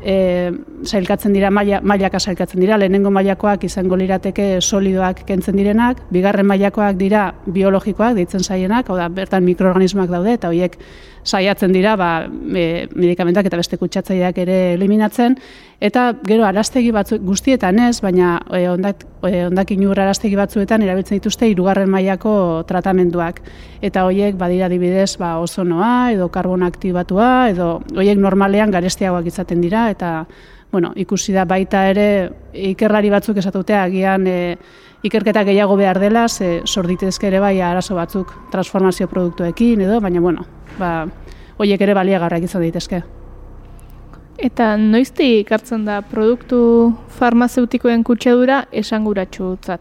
H: e, sailkatzen dira maila mailaka sailkatzen dira. Lehenengo mailakoak izango lirateke solidoak kentzen direnak. Bigarren mailakoak dira biologikoak deitzen saienak hau da bertan mikroorganismoak daude eta hoiek saiatzen dira ba, e, medikamentak eta beste kutsatzaileak ere eliminatzen eta gero arastegi batzuk guztietan ez baina e, ondak e, ondakin ur arastegi batzuetan erabiltzen dituzte hirugarren mailako tratamenduak eta hoiek badira adibidez ba ozonoa edo karbon aktibatua edo hoiek normalean garestiagoak izaten dira eta bueno, ikusi da baita ere ikerlari batzuk esatutea agian e, ikerketa gehiago behar dela, ze sorditezke ere bai arazo batzuk transformazio produktuekin edo, baina bueno, ba, hoiek ere baliagarrak izan daitezke.
F: Eta noizti hartzen da produktu farmazeutikoen kutsadura esanguratsutzat?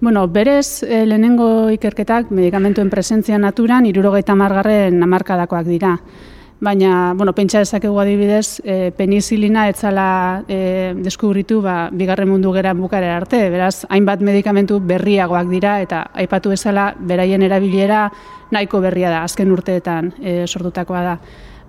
H: Bueno, berez, e, lehenengo ikerketak medicamentuen presentzia naturan irurogeita margarren amarkadakoak dira baina, bueno, pentsa dezakegu adibidez, e, penizilina etzala e, deskubritu ba, bigarren mundu geran bukare arte, beraz, hainbat medikamentu berriagoak dira, eta aipatu bezala, beraien erabilera nahiko berria da, azken urteetan e, sortutakoa da.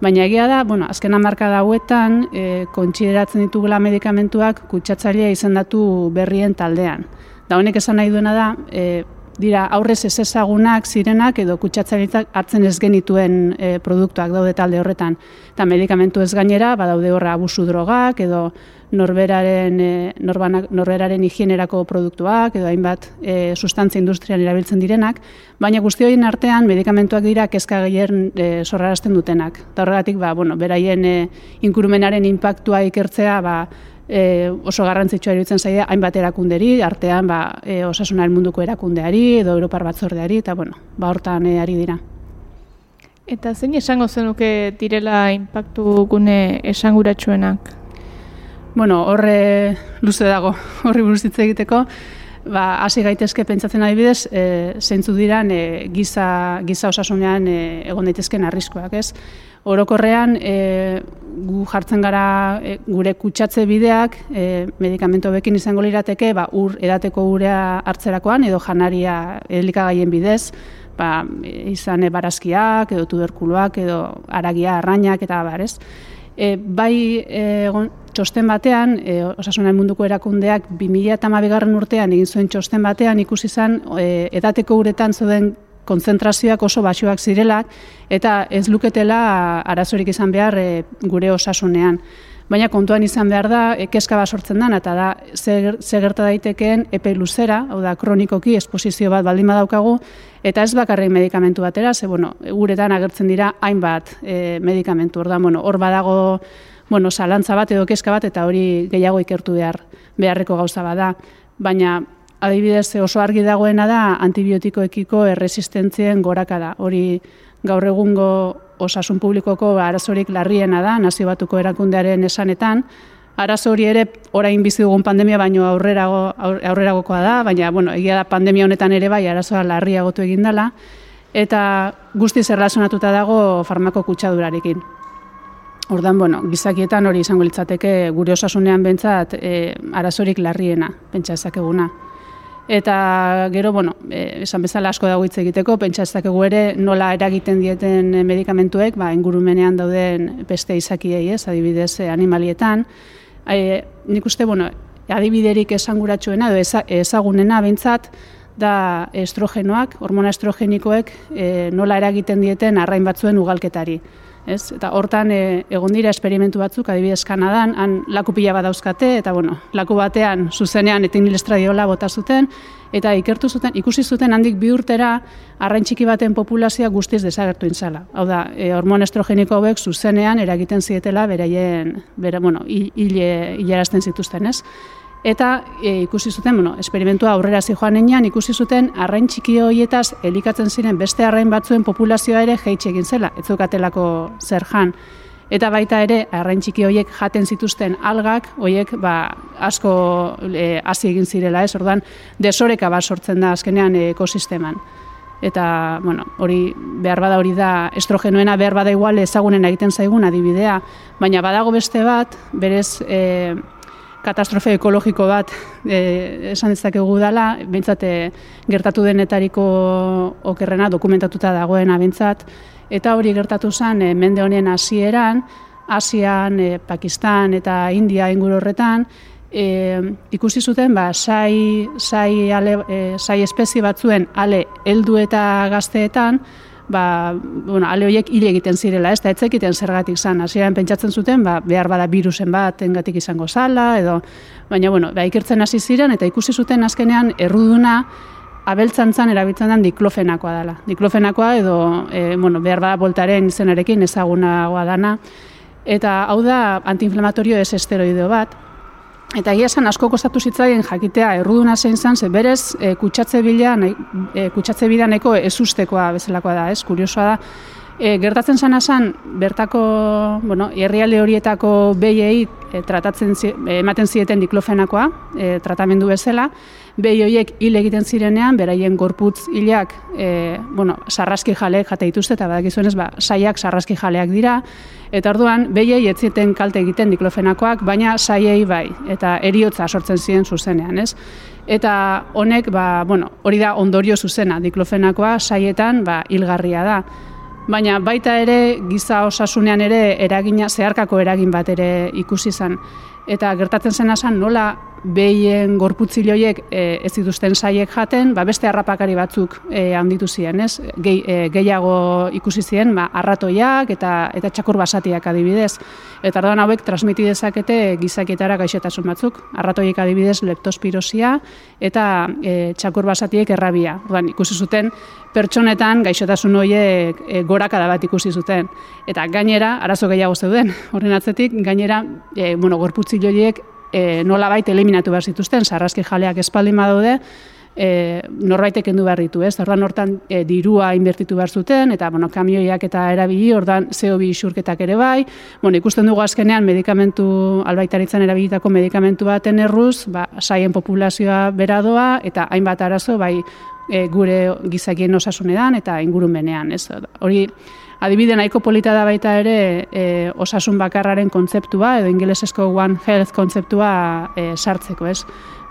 H: Baina egia da, bueno, azken amarka dauetan, e, kontsideratzen ditugula medikamentuak kutsatzailea izendatu berrien taldean. Da honek esan nahi duena da, e, dira aurrez ez ezagunak zirenak edo kutsatzaileak hartzen ez genituen e, produktuak daude talde horretan. Eta medikamentu ez gainera, badaude horra abusu drogak edo norberaren, e, norbanak, norberaren higienerako produktuak edo hainbat e, sustantzia industrian erabiltzen direnak, baina guzti horien artean medikamentuak dira kezka gehien e, sorrarazten dutenak. Eta horregatik, ba, bueno, beraien e, inkurumenaren impactua ikertzea, ba, e, oso garrantzitsua iruditzen zaia hainbat erakunderi, artean ba, e, osasunaren munduko erakundeari edo Europar batzordeari, eta bueno, ba, hortan e, ari dira.
F: Eta zein esango zenuke direla impactu gune esanguratsuenak?
H: Bueno, horre luze dago, [laughs] horri buruz egiteko, ba, hasi gaitezke pentsatzen adibidez, e, zeintzu diran e, giza, giza osasunean e, egon daitezken arriskoak, ez? Orokorrean, e, gu jartzen gara e, gure kutsatze bideak, e, medikamentu bekin izango lirateke, ba, ur, edateko urea hartzerakoan, edo janaria elikagaien bidez, ba, izan barazkiak, edo tuberkuloak, edo aragia, arrainak, eta barez. E, bai, e, txosten batean, e, osasunan munduko erakundeak, 2008 garren urtean egin zuen txosten batean, ikusi izan, e, edateko uretan zuden konzentrazioak oso baxuak zirelak eta ez luketela arazorik izan behar e, gure osasunean. Baina kontuan izan behar da, ekeska bat sortzen den, eta da, ze gerta daitekeen epe luzera, hau da, kronikoki, esposizio bat baldin badaukagu, eta ez bakarrik medikamentu batera, ze, bueno, guretan agertzen dira hainbat e, medikamentu, hor da, bueno, hor badago, bueno, salantza bat edo keska bat, eta hori gehiago ikertu behar, beharreko gauza bada. Baina, adibidez oso argi dagoena da antibiotikoekiko erresistentzien goraka da. Hori gaur egungo osasun publikoko arazorik larriena da, nazio batuko erakundearen esanetan. Arazo hori ere orain bizi dugun pandemia baino aurrerago aurreragokoa da, baina bueno, egia da pandemia honetan ere bai arazoa larriagotu egin dela eta guzti zerrazonatuta dago farmako kutsadurarekin. Ordan, bueno, gizakietan hori izango litzateke gure osasunean bentsat e, arazorik larriena, pentsa ezakeguna. Eta gero, bueno, e, esan bezala asko dago hitz egiteko, pentsa ez dakegu ere nola eragiten dieten medikamentuek, ba, ingurumenean dauden beste izakiei, ez, adibidez, e, animalietan. E, nik uste, bueno, adibiderik esanguratsuena edo ezagunena behintzat, da estrogenoak, hormona estrogenikoek e, nola eragiten dieten arrain batzuen ugalketari ez? Eta hortan e, egon dira esperimentu batzuk, adibidez Kanadan, han laku pila bat dauzkate, eta bueno, laku batean zuzenean etin estradiola bota zuten, eta ikertu zuten, ikusi zuten handik bi urtera arrain baten populazioa guztiz desagertu intzala. Hau da, e, hormon estrogeniko hauek zuzenean eragiten zietela beraien, bera, bueno, hile, hilarazten zituzten, ez? Eta e, ikusi zuten, bueno, esperimentua aurrera joan enean, ikusi zuten arrain txiki horietaz elikatzen ziren beste arrain batzuen populazioa ere jeitxe egin zela, ez zukatelako zer jan. Eta baita ere, arrain txiki horiek jaten zituzten algak, horiek ba, asko e, hasi egin zirela, ez? Ordan desoreka bat sortzen da azkenean ekosisteman. Eta, bueno, hori behar bada hori da estrogenoena behar bada igual ezagunen egiten zaigun adibidea, baina badago beste bat, berez e, katastrofe ekologiko bat e, esan dezakegu dela, behintzat e, gertatu denetariko okerrena dokumentatuta dagoena behintzat, eta hori gertatu zen e, mende honen hasieran, Asian, e, Pakistan eta India inguru horretan, e, ikusi zuten ba, sai, sai, ale, e, sai espezie batzuen ale heldu eta gazteetan, ba, bueno, ale horiek hile egiten zirela, ez da etzekiten zergatik zan, hasieran pentsatzen zuten, ba, behar bada virusen bat engatik izango zala, edo, baina, bueno, ba, ikertzen hasi ziren, eta ikusi zuten azkenean erruduna, abeltzantzan erabiltzen den diklofenakoa dela. Diklofenakoa edo, e, bueno, behar bada voltaren izenarekin ezagunagoa dana, eta hau da antiinflamatorio ez esteroideo bat, Eta egia esan asko kostatu zitzaien jakitea erruduna zein zan, ze berez e, kutsatze bila, e, kutsatze bila nahiko ezustekoa bezalakoa da, ez? Kuriosoa da. E, gertatzen zana zan, bertako, bueno, herrialde horietako behiei e, tratatzen ematen zieten diklofenakoa, e, tratamendu bezala, behi horiek hil egiten zirenean, beraien gorputz hilak, e, bueno, sarraski jaleek jate dituzte, eta badakizunez, ba, saiak sarraski jaleak dira, Eta orduan, behiei ez zieten kalte egiten diklofenakoak, baina saiei bai, eta eriotza sortzen ziren zuzenean, ez? Eta honek, ba, bueno, hori da ondorio zuzena, diklofenakoa saietan ba, hilgarria da. Baina baita ere, giza osasunean ere, eragina, zeharkako eragin bat ere ikusi zen. Eta gertatzen zena zen, nola behien gorputziloiek e, ez dituzten saiek jaten, ba beste harrapakari batzuk e, handitu ziren, ez? Gehi, e, gehiago ikusi ziren, ba arratoiak eta eta txakur basatiak adibidez. Eta orduan hauek transmiti dezakete gizakietara gaixotasun batzuk. Arratoiek adibidez leptospirosia eta e, txakur basatiek errabia. Orduan ikusi zuten pertsonetan gaixotasun horiek e, gorakada bat ikusi zuten. Eta gainera, arazo gehiago zeuden, horren atzetik, gainera, e, bueno, gorputziloiek e, nola baita eliminatu behar zituzten, sarraski jaleak espaldin badaude, e, norbaitek endu behar ditu, ez? Ordan hortan e, dirua inbertitu behar zuten, eta bueno, kamioiak eta erabili, ordan CO2 isurketak ere bai, bueno, ikusten dugu azkenean medikamentu, albaitaritzen erabilitako medikamentu baten erruz, ba, saien populazioa beradoa, eta hainbat arazo, bai, e, gure gizakien osasunean eta ingurumenean, ez? Hori, Adibide nahiko polita da baita ere e, osasun bakarraren kontzeptua edo ingelesezko One Health kontzeptua e, sartzeko, ez?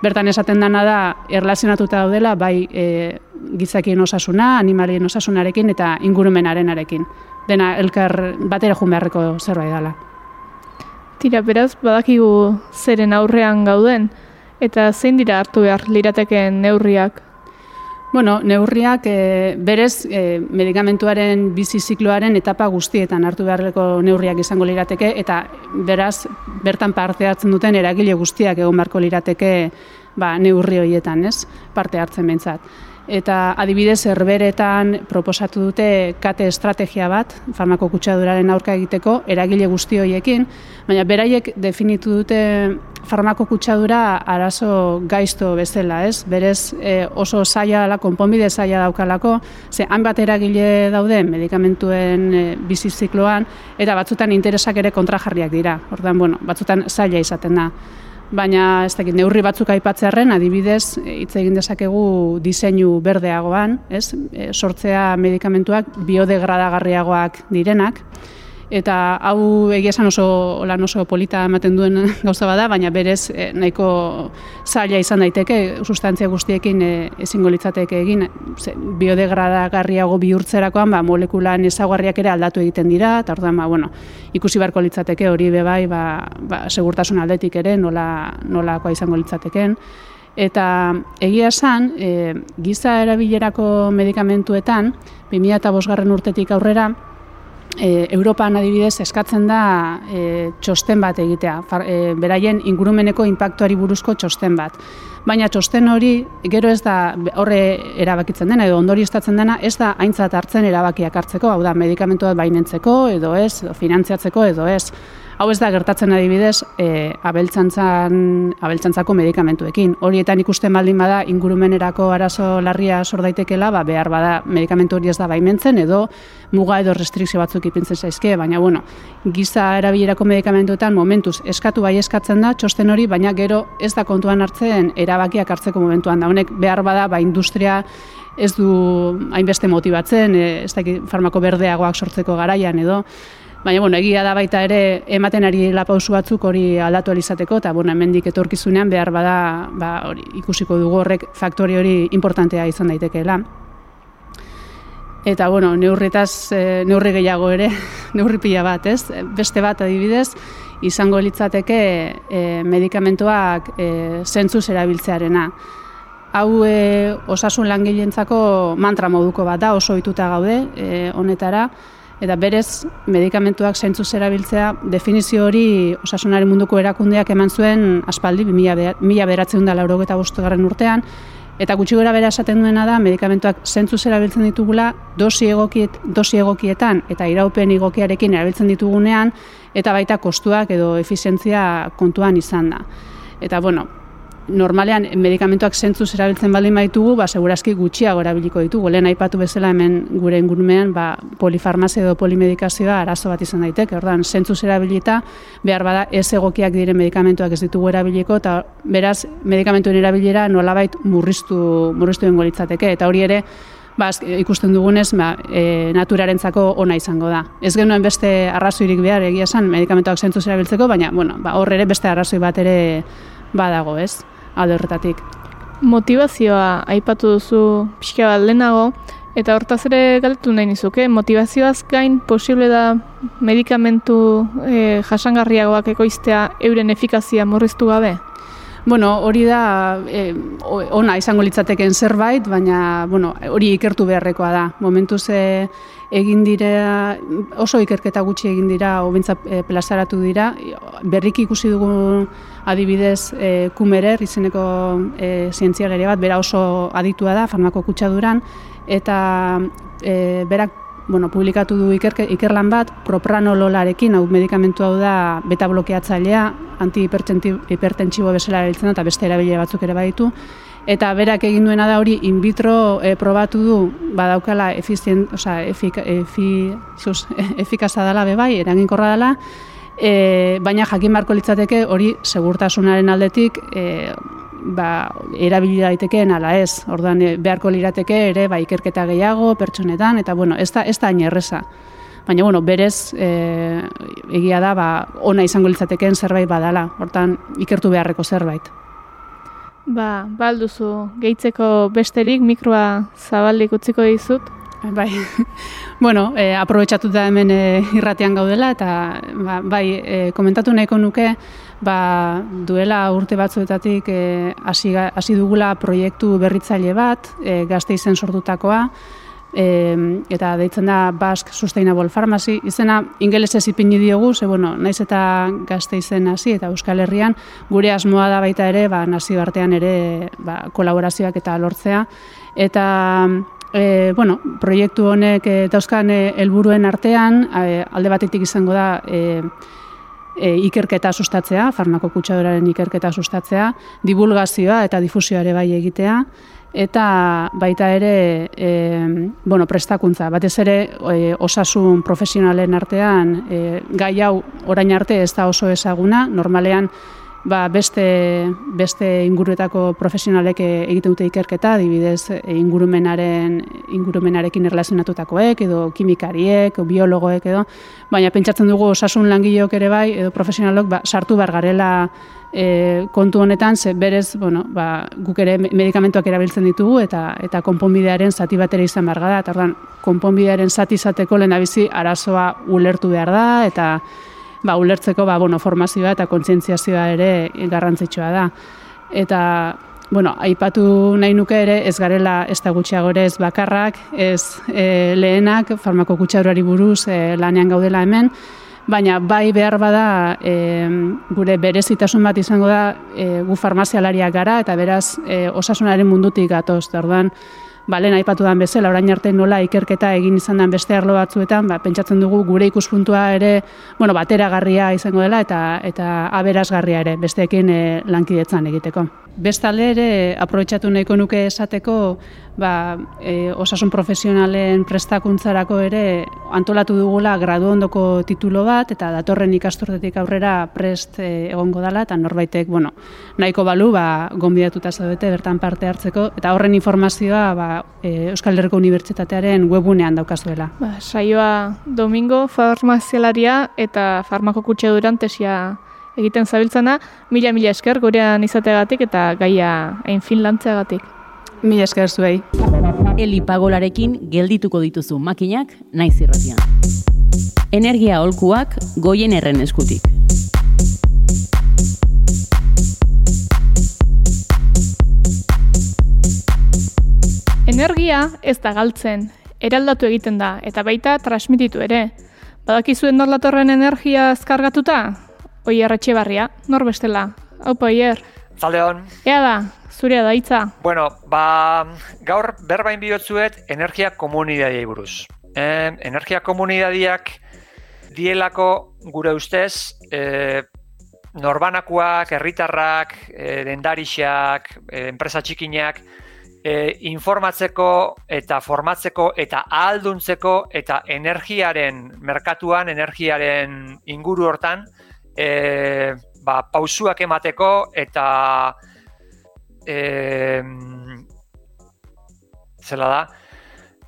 H: Bertan esaten dana da erlazionatuta daudela bai e, gizakien osasuna, animalien osasunarekin eta ingurumenarenarekin. Dena elkar batera jun beharreko zerbait dela.
F: Tira, beraz, badakigu zeren aurrean gauden, eta zein dira hartu behar lirateken neurriak
H: Bueno, neurriak e, berez e, medikamentuaren bizi zikloaren etapa guztietan hartu beharreko neurriak izango lirateke eta beraz bertan parte hartzen duten eragile guztiak egon beharko lirateke ba, neurri horietan, ez? Parte hartzen bentsat. Eta adibidez herberetan proposatu dute kate estrategia bat farmako kutsaduraren aurka egiteko eragile guzti horiekin, baina beraiek definitu dute farmako kutsadura arazo gaizto bezala, ez? Berez e, oso zaila dela, konponbide zaila daukalako, ze hainbat eragile daude medikamentuen e, bizizikloan, eta batzutan interesak ere kontrajarriak dira. Ordan, bueno, batzutan zaila izaten da. Baina ez dakit neurri batzuk aipatzearren adibidez hitz egin dezakegu diseinu berdeagoan, ez? E, sortzea medikamentuak biodegradagarriagoak direnak eta hau egia esan oso lan oso polita ematen duen [laughs] gauza bada, baina berez eh, nahiko zaila izan daiteke sustantzia guztiekin e, ezingo litzateke egin ze, biodegradagarriago bihurtzerakoan ba, molekulan ezagarriak ere aldatu egiten dira, eta orduan ba, bueno, ikusi beharko litzateke hori be bai ba, ba, segurtasun aldetik ere nola, nolakoa izango litzateken. Eta egia esan, e, giza erabilerako medikamentuetan, 2005 garren urtetik aurrera, e, Europan adibidez eskatzen da e, txosten bat egitea, far, e, beraien ingurumeneko inpaktuari buruzko txosten bat. Baina txosten hori gero ez da horre erabakitzen dena edo ondori estatzen dena ez da aintzat hartzen erabakiak hartzeko, hau da medikamentu bat bainentzeko edo ez, edo finantziatzeko edo ez. Hau ez da gertatzen adibidez e, abeltzantzan, abeltzantzako medikamentuekin. Horietan ikusten baldin bada ingurumenerako arazo larria sor daitekela, ba, behar bada medikamentu hori ez da baimentzen edo muga edo restrikzio batzuk ipintzen zaizke, baina bueno, giza erabilerako medikamentuetan momentuz eskatu bai eskatzen da txosten hori, baina gero ez da kontuan hartzen erabakiak hartzeko momentuan da. Honek behar bada ba industria ez du hainbeste motibatzen, e, ez da farmako berdeagoak sortzeko garaian edo, Baina, bueno, egia da baita ere ematen ari lapauzu batzuk hori aldatu alizateko, eta, bueno, hemendik etorkizunean behar bada, ba, hori, ikusiko dugu horrek faktori hori importantea izan daitekeela. Eta, bueno, neurritaz, e, neurri gehiago ere, [laughs] neurri pila bat, ez? Beste bat adibidez, izango litzateke e, medikamentoak e, zentzuz erabiltzearena. Hau e, osasun langileentzako mantra moduko bat da, oso ohituta gaude e, honetara, eta berez medikamentuak zeintzu zerabiltzea definizio hori osasunaren munduko erakundeak eman zuen aspaldi 2000 beratzen da laurogeta garren urtean, eta gutxi gora bera esaten duena da medikamentuak zeintzu zerabiltzen ditugula dosi, egokiet, dosi egokietan eta iraupen egokiarekin erabiltzen ditugunean, eta baita kostuak edo efizientzia kontuan izan da. Eta bueno, normalean medikamentuak zentzuz erabiltzen baldin baitugu, ba, segurazki gutxiago erabiliko ditugu. Lehen aipatu bezala hemen gure ingurumean, ba, polifarmazia edo polimedikazioa arazo bat izan daiteke. Ordan zentzuz erabilita, behar bada ez egokiak diren medikamentuak ez ditugu erabiliko, eta beraz, medikamentuen erabilera nolabait murriztu, murriztu dengo litzateke. Eta hori ere, ba, ikusten dugunez, ba, e, naturarentzako ona izango da. Ez genuen beste arrazoirik behar egia esan medikamentuak zentzuz erabiltzeko, baina, bueno, ba, hor ere beste arrazoi bat ere badago, ez? Alde horretatik.
F: Motivazioa aipatu duzu pixka bat lehenago, eta hortaz ere galtu nahi nizuke, motivazioaz gain posible da medikamentu e, jasangarriagoak ekoiztea euren efikazia murriztu gabe?
H: Bueno, hori da e, ona izango litzateken zerbait, baina bueno, hori ikertu beharrekoa da. Momentu ze egin dira, oso ikerketa gutxi egin dira, hobentza e, plazaratu dira, berriki ikusi dugu adibidez e, kumerer, izeneko e, zientzialari bat, bera oso aditua da, farmako kutsaduran, eta e, berak bueno, publikatu du ikerke, ikerlan bat, propranololarekin, hau medikamentu hau da beta blokeatzailea, antihipertentsibo bezala erabiltzen eta beste erabile batzuk ere baditu, eta berak egin duena da hori in vitro e, probatu du badaukala efizien, osea, efika, efi, sus, [laughs] efikaza dela bebai, eraginkorra dela, e, baina jakin barko litzateke hori segurtasunaren aldetik e, ba, erabili daitekeen ala ez. Orduan e, beharko lirateke ere ba, ikerketa gehiago pertsonetan eta bueno, ez da ez da erresa. Baina bueno, berez e, egia da ba, ona izango litzatekeen zerbait badala. Hortan ikertu beharreko zerbait.
F: Ba, balduzu, gehitzeko besterik mikroa zabaldik utziko dizut.
H: Bai, [laughs] bueno, e, aprobetsatu da hemen e, irratean gaudela, eta ba, bai, e, komentatu nahiko nuke, ba, duela urte batzuetatik hasi e, dugula proiektu berritzaile bat, e, gazte izen sortutakoa, e, eta deitzen da Basque Sustainable Pharmacy, izena ingelesez ipini diogu, ze bueno, naiz eta gazte izen hasi eta Euskal Herrian, gure asmoa da baita ere, ba, nazio artean ere ba, kolaborazioak eta lortzea, eta E, bueno, proiektu honek e, dauzkan helburuen artean, e, alde batetik izango da e, e, ikerketa sustatzea, farmako kutsadoraren ikerketa sustatzea, divulgazioa eta difusioa ere bai egitea, eta baita ere e, bueno, prestakuntza, batez ere e, osasun profesionalen artean e, gai hau orain arte ez da oso ezaguna, normalean ba, beste, beste inguruetako profesionalek egiten dute ikerketa, adibidez e, ingurumenaren, ingurumenarekin erlazionatutakoek, edo kimikariek, biologoek edo, baina pentsatzen dugu osasun langileok ere bai, edo profesionalok ba, sartu bar garela e, kontu honetan, ze berez, bueno, ba, guk ere medikamentuak erabiltzen ditugu, eta eta konponbidearen zati bat ere izan behar da, eta ordan, konponbidearen zati izateko lehen arazoa ulertu behar da, eta ba, ulertzeko ba, bueno, formazioa eta kontzientziazioa ere garrantzitsua da. Eta, bueno, aipatu nahi nuke ere ez garela ez da gutxiago ere ez bakarrak, ez e, lehenak farmako kutsaurari buruz e, lanean gaudela hemen, baina bai behar bada e, gure berezitasun bat izango da e, gu farmazialariak gara eta beraz e, osasunaren mundutik gatoz, orduan ba, lehen aipatu den bezala, orain arte nola ikerketa egin izan den beste arlo batzuetan, ba, pentsatzen dugu gure ikuspuntua ere, bueno, bateragarria izango dela eta eta aberasgarria ere besteekin e, lankidetzan egiteko. Bestalde ere, aprobetsatu nahiko nuke esateko, ba, e, osasun profesionalen prestakuntzarako ere antolatu dugula gradu ondoko titulo bat eta datorren ikasturtetik aurrera prest e, egongo dela eta norbaitek, bueno, nahiko balu ba gonbidatuta zaudete bertan parte hartzeko eta horren informazioa ba, e, Euskal Herriko Unibertsitatearen webunean daukazuela.
F: Ba, saioa Domingo farmazialaria eta farmako kutxe tesia egiten zabiltzana, mila mila esker gurean izateagatik eta gaia hain finlantzeagatik.
H: Mi esker zuei.
A: Eli pagolarekin geldituko dituzu makinak naiz irratian. Energia holkuak goien erren eskutik.
F: Energia ez da galtzen, eraldatu egiten da, eta baita transmititu ere. Badakizuen norlatorren energia azkargatuta? Oier etxe barria, nor bestela. Haupa, oier.
I: Zaldeon.
F: Ea da, zurea da hitza.
I: Bueno, ba, gaur berbain bihotzuet energia komunidadiai buruz. E, energia komunidadiak dielako gure ustez e, norbanakoak, herritarrak, e, dendarixak, e, enpresa txikinak, e, informatzeko eta formatzeko eta ahalduntzeko eta energiaren merkatuan, energiaren inguru hortan, e, ba, pausuak emateko eta e, zela da,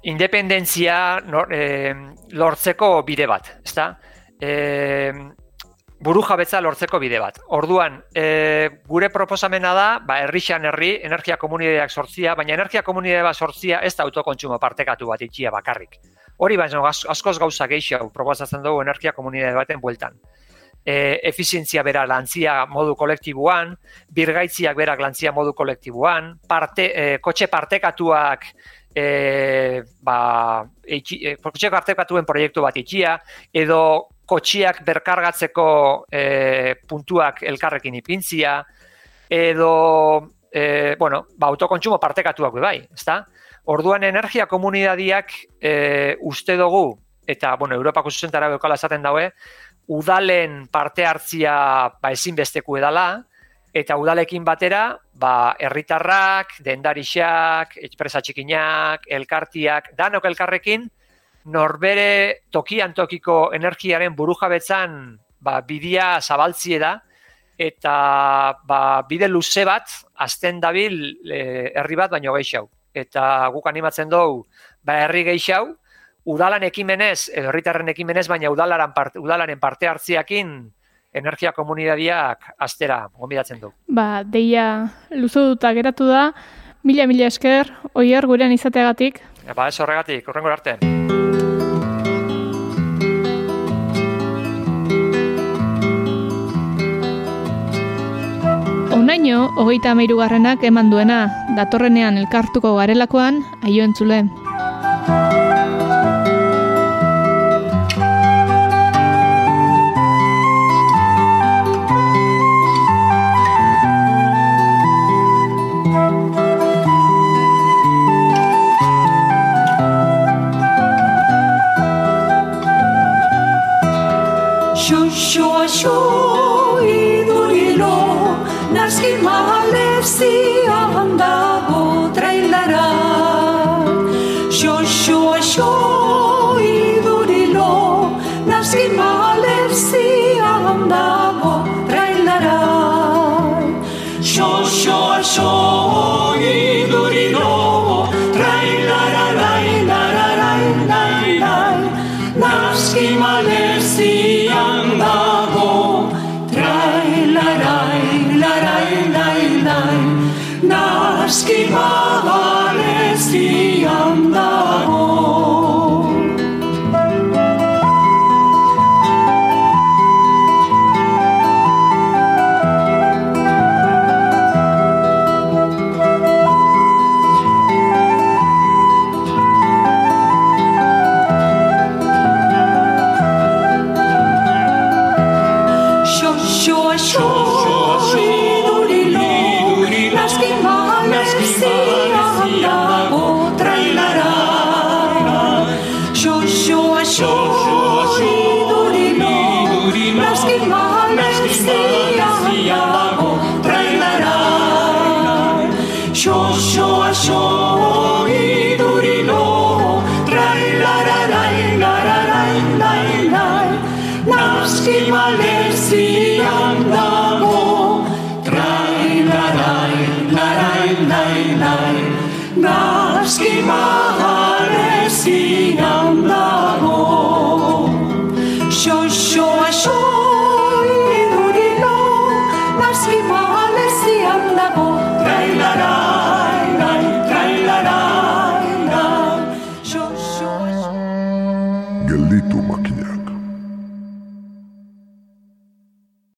I: independentzia nor, e, lortzeko bide bat, ezta? E, buru jabetza lortzeko bide bat. Orduan, e, gure proposamena da, ba, herrixan herri, energia komunidadeak sortzia, baina energia komunidade bat sortzia ez da autokontsumo partekatu bat itxia bakarrik. Hori baina askoz gauza gehiago proposatzen dugu energia komunidade baten bueltan e, efizientzia bera lantzia modu kolektiboan, birgaitziak berak lantzia modu kolektiboan, parte, e, kotxe partekatuak e, ba, e, kotxe partekatuen proiektu bat itxia, edo kotxiak berkargatzeko e, puntuak elkarrekin ipintzia, edo e, bueno, ba, autokontsumo partekatuak bai, ezta? Orduan energia komunidadiak e, uste dugu, eta bueno, Europako zuzentara bekala esaten daue, udalen parte hartzia ba, ezinbesteku edala, eta udalekin batera, ba, herritarrak, dendarixak, etpresa txikinak, elkartiak, danok elkarrekin, norbere tokian tokiko energiaren burujabetzan ba, bidia zabaltzie da, eta ba, bide luze bat, azten dabil e, herri bat baino gehiago. Eta guk animatzen dugu, ba, herri gehiago, udalan ekimenez, edo herritarren ekimenez, baina udalaran parte, udalaren parte hartziakin energia komunidadiak astera gombidatzen du.
F: Ba, deia luzu duta geratu da, mila-mila esker, oier gurean izateagatik.
I: ba, ez horregatik, horrengo arte.
F: Onaino, hogeita amairu garrenak eman duena, datorrenean elkartuko garelakoan, aio entzule.
J: Σουσου ασού
K: ιδουριλό να σχημαλεύσει αγαντά από τρελαρά Σουσου ασού ιδουριλό να σχημαλεύσει αγαντά από τρελαρά Σουσου ασού